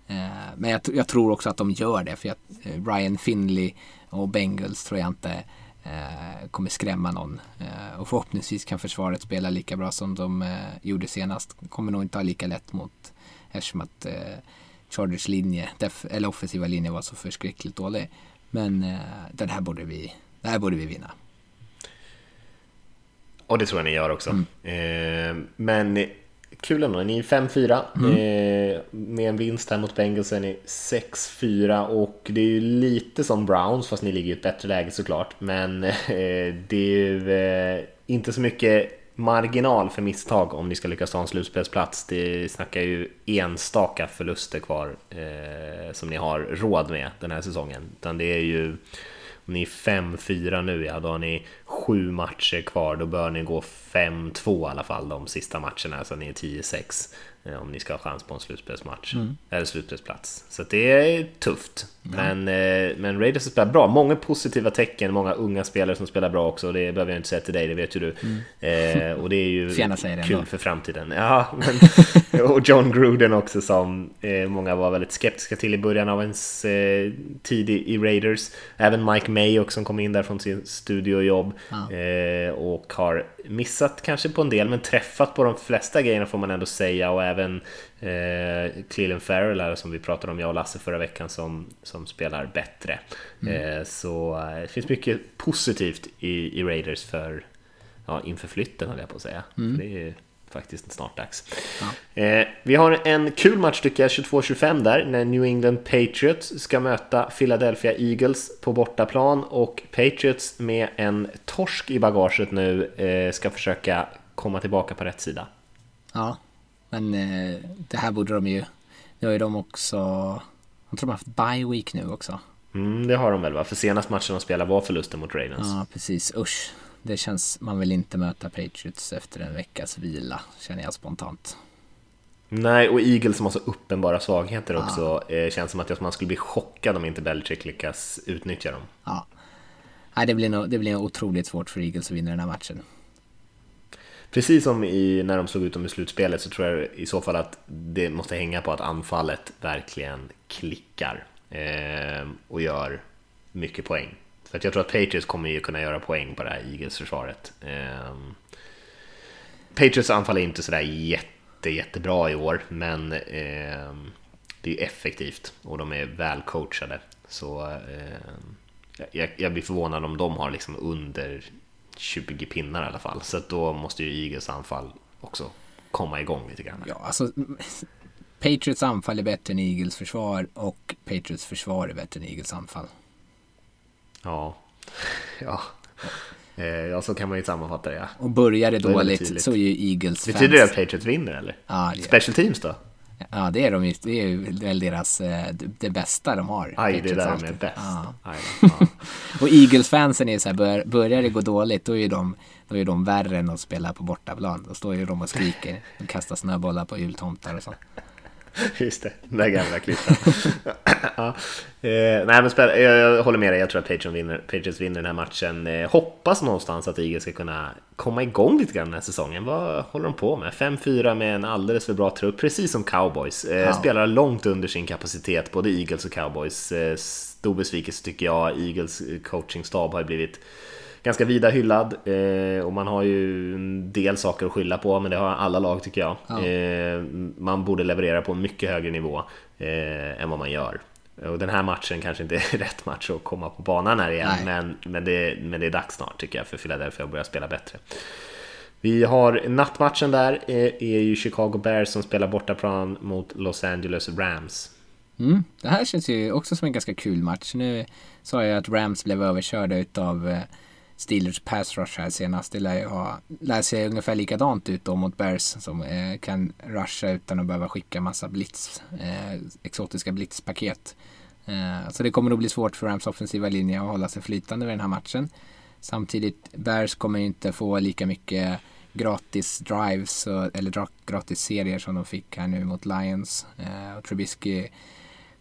Eh, men jag, jag, tror också att de gör det, för att eh, Ryan Finley och Bengals tror jag inte eh, kommer skrämma någon. Och förhoppningsvis kan försvaret spela lika bra som de gjorde senast. Kommer nog inte ha lika lätt mot eftersom att Chargers linje, eller offensiva linje var så förskräckligt dålig. Men den här borde vi, det här borde vi vinna. Och det tror jag ni gör också. Mm. Men kul ändå, ni är 5-4 mm. eh, med en vinst här mot Bengals är ni 6-4 och det är ju lite som Browns fast ni ligger i ett bättre läge såklart. Men eh, det är ju eh, inte så mycket marginal för misstag om ni ska lyckas ta en slutspelsplats. Det snackar ju enstaka förluster kvar eh, som ni har råd med den här säsongen. Utan det är ju om ni är 5-4 nu, ja då har ni sju matcher kvar. Då bör ni gå 5-2 i alla fall de sista matcherna, så ni är 10-6. Eh, om ni ska ha chans på en slutspelsmatch. Mm. Eller slutspelsplats. Så det är tufft. Ja. Men, eh, men Raiders spelar bra. Många positiva tecken, många unga spelare som spelar bra också. Det behöver jag inte säga till dig, det vet ju du. Mm. Eh, och det är ju kul för framtiden. Ja, men, och John Gruden också som eh, många var väldigt skeptiska till i början av ens eh, tid i, i, Raiders. Även Mike May också som kom in där från sin studiojobb. Eh, och har missat kanske på en del, men träffat på de flesta grejerna får man ändå säga. Och även eh, Cleland Farrell som vi pratade om, jag och Lasse förra veckan, som, som spelar bättre. Mm. Eh, så eh, det finns mycket positivt i, i Raiders för, ja, inför flytten höll jag på att säga. Mm. Det är faktiskt snart dags. Ja. Eh, vi har en kul match tycker jag, 22-25 där, när New England Patriots ska möta Philadelphia Eagles på bortaplan och Patriots med en torsk i bagaget nu eh, ska försöka komma tillbaka på rätt sida. Ja, men eh, det här borde de ju, nu har ju de också, jag tror de har haft bye week nu också. Mm, det har de väl va? För senast matchen de spelade var förlusten mot Ravens. Ja, precis. Usch. Det känns, man vill inte möta Patriots efter en veckas vila, känner jag spontant. Nej, och Eagles som har så uppenbara svagheter ja. också. Eh, känns som att man skulle bli chockad om inte Belichick lyckas utnyttja dem. Ja. Nej, det blir, nog, det blir nog otroligt svårt för Eagles att vinna den här matchen. Precis som i, när de slog ut dem i slutspelet så tror jag i så fall att det måste hänga på att anfallet verkligen klickar eh, och gör mycket poäng. För att jag tror att Patriots kommer ju kunna göra poäng på det här Eagles-försvaret. Eh, Patriots anfall är inte sådär jätte, jättebra i år, men eh, det är effektivt och de är väl coachade. Så eh, jag, jag, blir förvånad om de har liksom under 20 pinnar i alla fall. Så då måste ju Eagles anfall också komma igång lite grann. Ja, alltså Patriots anfall är bättre än Eagles försvar och Patriots försvar är bättre än Eagles anfall. Ja, ja. Eh, ja, så kan man ju sammanfatta det. Ja. Och börjar det dåligt så är ju Eagles fans... Betyder det att Patriots vinner eller? Ja, det Special teams då? Ja, det är de. Det är väl deras, eh, det bästa de har. Aj, det är där de är bäst. Ja. Aj, ja. och Eagles-fansen är så här, börjar det gå dåligt då är de, då är de värre än att spela på bortaplan. Då står ju de och skriker och kastar snöbollar på jultomtar och så. Just det, den där gamla klippan. ja. eh, nej, men jag, jag, håller med dig, jag tror att Patriots vinner, Patriots vinner den här matchen. Eh, hoppas någonstans att Eagles ska kunna komma igång lite grann den här säsongen. Vad håller de på med? 5-4 med en alldeles för bra trupp, precis som Cowboys. Eh, ja. Spelar långt under sin kapacitet, både Eagles och Cowboys. Eh, stor besvikelse tycker jag. Eagles coachingstab har blivit ganska vida hyllad eh, och man har ju en del saker att skylla på, men det har alla lag tycker jag. Ja. Eh, man borde leverera på en mycket högre nivå eh, än vad man gör. Och den här matchen kanske inte är rätt match att komma på banan här igen, men, men, det, men det är dags snart tycker jag för Philadelphia att börja spela bättre. Vi har nattmatchen där, är, är ju Chicago Bears som spelar bortaplan mot Los Angeles Rams. Mm, det här känns ju också som en ganska kul match. Nu sa jag att Rams blev överkörda utav eh, Steelers pass rush här senast. Det lär, ju ha, lär se ungefär likadant ut då mot Bears som eh, kan rusha utan att behöva skicka massa blitz, eh, exotiska blitzpaket. Eh, så det kommer nog bli svårt för Rams offensiva linje att hålla sig flytande vid den här matchen. Samtidigt, Bears kommer ju inte få lika mycket gratis drives eller gratis serier som de fick här nu mot Lions. Eh, och Trubisky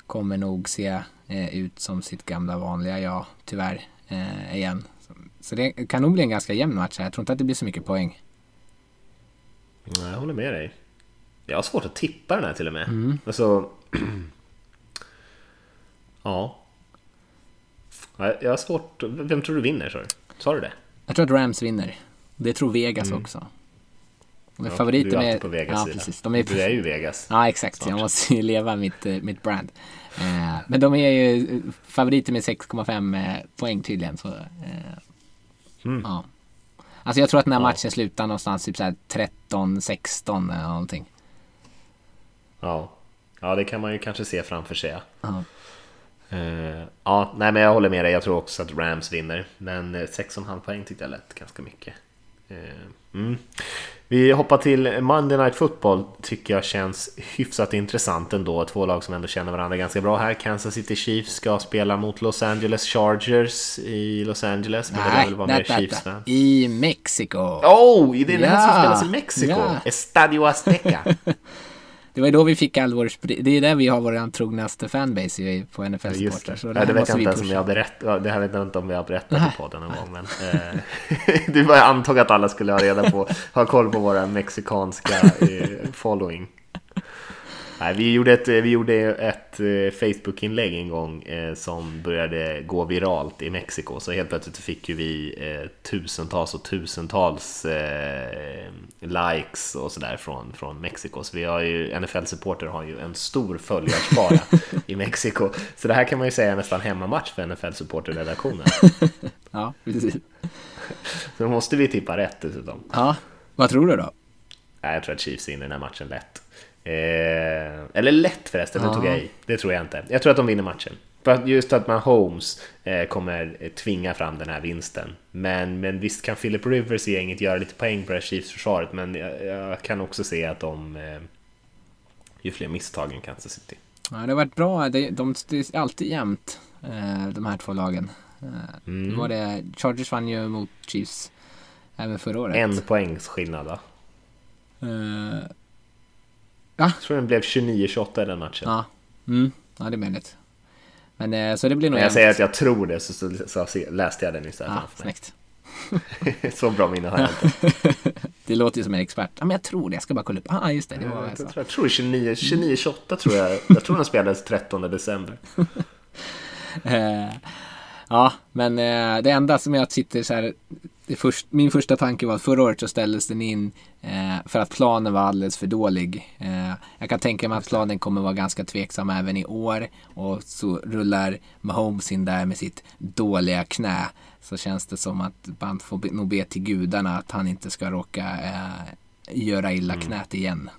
kommer nog se eh, ut som sitt gamla vanliga jag, tyvärr, eh, igen. Så det kan nog bli en ganska jämn match här. Jag tror inte att det blir så mycket poäng. Nej, jag håller med dig. Jag har svårt att tippa den här till och med. Mm. Alltså... ja. Jag har svårt... Vem tror du vinner? Sa du, sa du det? Jag tror att Rams vinner. Det tror Vegas mm. också. De är ja, favoriter du är med... på Vegas ja, precis. De är... Du är ju Vegas. Ja, exakt. Snart. Jag måste ju leva mitt, eh, mitt brand. Eh, men de är ju favoriter med 6,5 eh, poäng tydligen. Så, Mm. Ja. Alltså jag tror att den här ja. matchen slutar någonstans typ 13-16 eller någonting. Ja. ja, det kan man ju kanske se framför sig. Ja. Uh, ja, nej men jag håller med dig. Jag tror också att Rams vinner. Men 6,5 poäng tyckte jag lät ganska mycket. Uh, mm. Vi hoppar till Monday Night Football, tycker jag känns hyfsat intressant ändå. Två lag som ändå känner varandra ganska bra här. Kansas City Chiefs ska spela mot Los Angeles Chargers i Los Angeles. Men Nej, det vara mer Chiefs fan. I Mexiko. Oh, det är ja. här som spelas i Mexiko! Ja. Estadio Azteca. det var ju då vi fick all vår Det är där vi har vår trognaste fanbase på NFL just Supporter. det. Så Ja, det vet jag inte ens om jag berättat. Det här vet jag inte om vi har berättat i podden någon gång. Men, eh, det var jag antog att alla skulle ha reda på, ha koll på våra mexikanska eh, following. Nej, vi gjorde ett, vi gjorde ett eh, Facebook-inlägg en gång eh, som började gå viralt i Mexiko. Så helt plötsligt fick ju vi eh, tusentals och tusentals eh, likes och sådär från, från Mexiko. Så vi har ju, NFL-supporter har ju en stor följarskara i Mexiko. Så det här kan man ju säga är nästan hemmamatch för NFL-supporter-redaktionen. Ja, precis. Så då måste vi tippa rätt dessutom. Ja, vad tror du då? Jag tror att Chiefs vinner den här matchen lätt. Eh, eller lätt förresten, det tog jag i. Det tror jag inte. Jag tror att de vinner matchen. För just att man Holmes eh, kommer eh, tvinga fram den här vinsten. Men, men visst kan Philip Rivers i gänget göra lite poäng på det här Chiefs-försvaret, men jag, jag kan också se att de eh, gör fler misstag än Kansas City. Ja, det har varit bra. Det, de, det är alltid jämnt, eh, de här två lagen. Eh, Mm. var det, Chargers vann ju mot Chiefs även förra året. En poängs skillnad va? Eh, Jag tror den blev 29-28 i den matchen. ja. Mm, ja, det är möjligt. Men eh, så det blir nog Men jag jämnt. säger att jag tror det, så, så, så, så läste jag den istället Ja, mig. snyggt. Så bra minne har jag inte. Det låter ju som en expert. Ja, men jag tror det. Jag ska bara kolla upp. Ah, just det. Det var jag Jag jag tror 29, 29 28 tror jag. Jag tror den spelades 13 december. Eh, ja, men eh, det enda som jag sitter så här. Först, min första tanke var att förra året så ställdes den in eh, för att planen var alldeles för dålig. Eh, jag kan tänka mig att planen kommer vara ganska tveksam även i år. Och så rullar Mahomes in där med sitt dåliga knä. Så känns det som att man får be, nog be till gudarna att han inte ska råka eh, göra illa knät igen.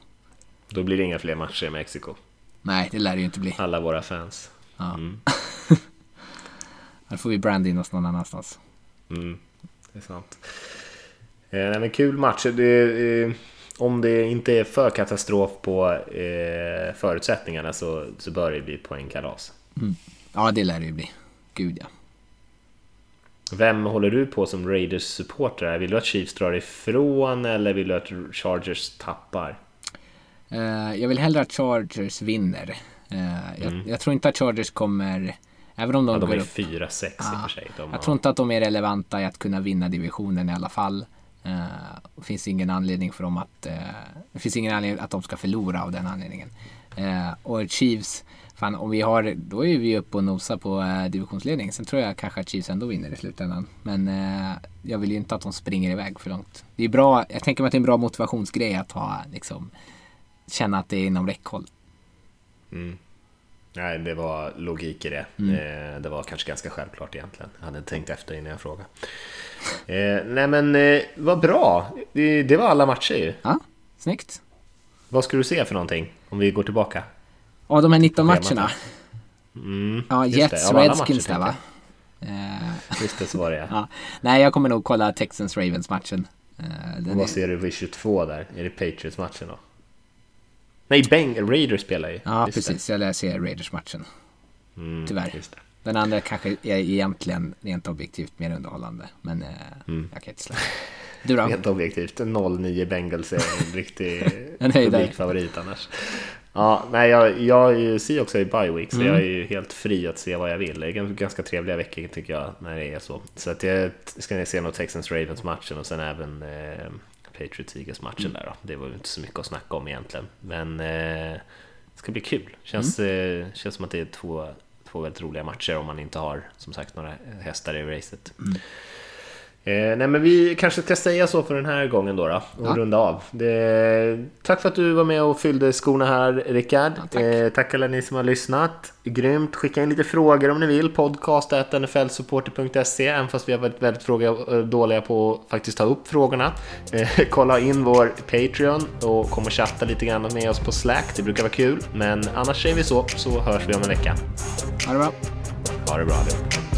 Då blir det inga fler matcher i Mexiko. Nej, det lär det ju inte bli. Alla våra fans. Ja. Mm. Här får vi brand in oss någon annanstans. Mm, det är sant. Eh, men kul match. Det, eh, om det inte är för katastrof på eh, förutsättningarna så, så bör det bli poängkalas. Ja, det lär det ju bli. Gud ja. Vem håller du på som Raiders-supporter? Vill du att Chiefs drar ifrån eller vill du att Chargers tappar? Eh, jag vill hellre att Chargers vinner. Eh, jag, jag tror inte att Chargers kommer, även om de. Ja, de går är upp. 4-6 i och för sig. Jag har- tror inte att de är relevanta i att kunna vinna divisionen i alla fall. Eh, det finns ingen anledning för dem att, eh, det finns ingen anledning att de ska förlora av den anledningen. Eh, och Chiefs, fan om vi har, då är vi uppe och nosar på eh, divisionsledning. Sen tror jag kanske att Chiefs ändå vinner i slutändan. Men jag vill ju inte att de springer iväg för långt. Det är bra, jag tänker mig att det är en bra motivationsgrej att ha, liksom, känna att det är inom räckhåll. Mm. Nej, det var logik i det. Mm. Eh, det var kanske ganska självklart egentligen. Jag hade tänkt efter innan jag frågade. Eh, nej men eh, vad bra! Det, var alla matcher ju. Ja, snyggt. Vad ska du se för någonting om vi går tillbaka? Och de här 19 Schemat. matcherna. Mm, Ja. Jets, alla Redskins där va? Eh. Just det, så var det ja. ja. Nej, jag kommer nog kolla Texans-Ravens-matchen. Eh, Och den vad är, ser du vid 22 där? Är det Patriots-matchen då? Nej, Bang, Raiders spelar ju. ja, Just det. precis. Jag lär se Raiders-matchen. Mm, Tyvärr. Det. Den andra kanske är egentligen rent objektivt mer underhållande. Men eh, Mm. jag kan inte släppa. Du då? Helt objektivt, 0-9 Bengals är en riktig publikfavorit annars. Ja, nej, jag, jag ser också i bye week, så Mm. jag är ju helt fri att se vad jag vill. Det är ganska- trevliga veckor tycker jag, när det är så. Så att jag ska se nog Texans Ravens matchen och sen även eh, Patriots Eagles matchen Mm. där då. Det var ju inte så mycket att snacka om egentligen. Men eh, det ska bli kul. Känns, Mm. eh, känns som att det är två, två väldigt roliga matcher om man inte har som sagt några hästar i racet. Mm. Eh, nej men vi kanske ska säga så för den här gången då, då och Ja. runda av. Det, tack för att du var med och fyllde skorna här Rickard. Ja, tack. Eh, tack alla ni som har lyssnat. Grymt. Skicka in lite frågor om ni vill. Podcast nflsupporter.se även fast vi har varit väldigt fråga, eh, dåliga på att faktiskt ta upp frågorna. Eh, kolla in vår Patreon och kom och chatta lite grann med oss på Slack. Det brukar vara kul. Men annars säger vi så, så hörs vi om en vecka. Ha det bra. Ha det bra allihop.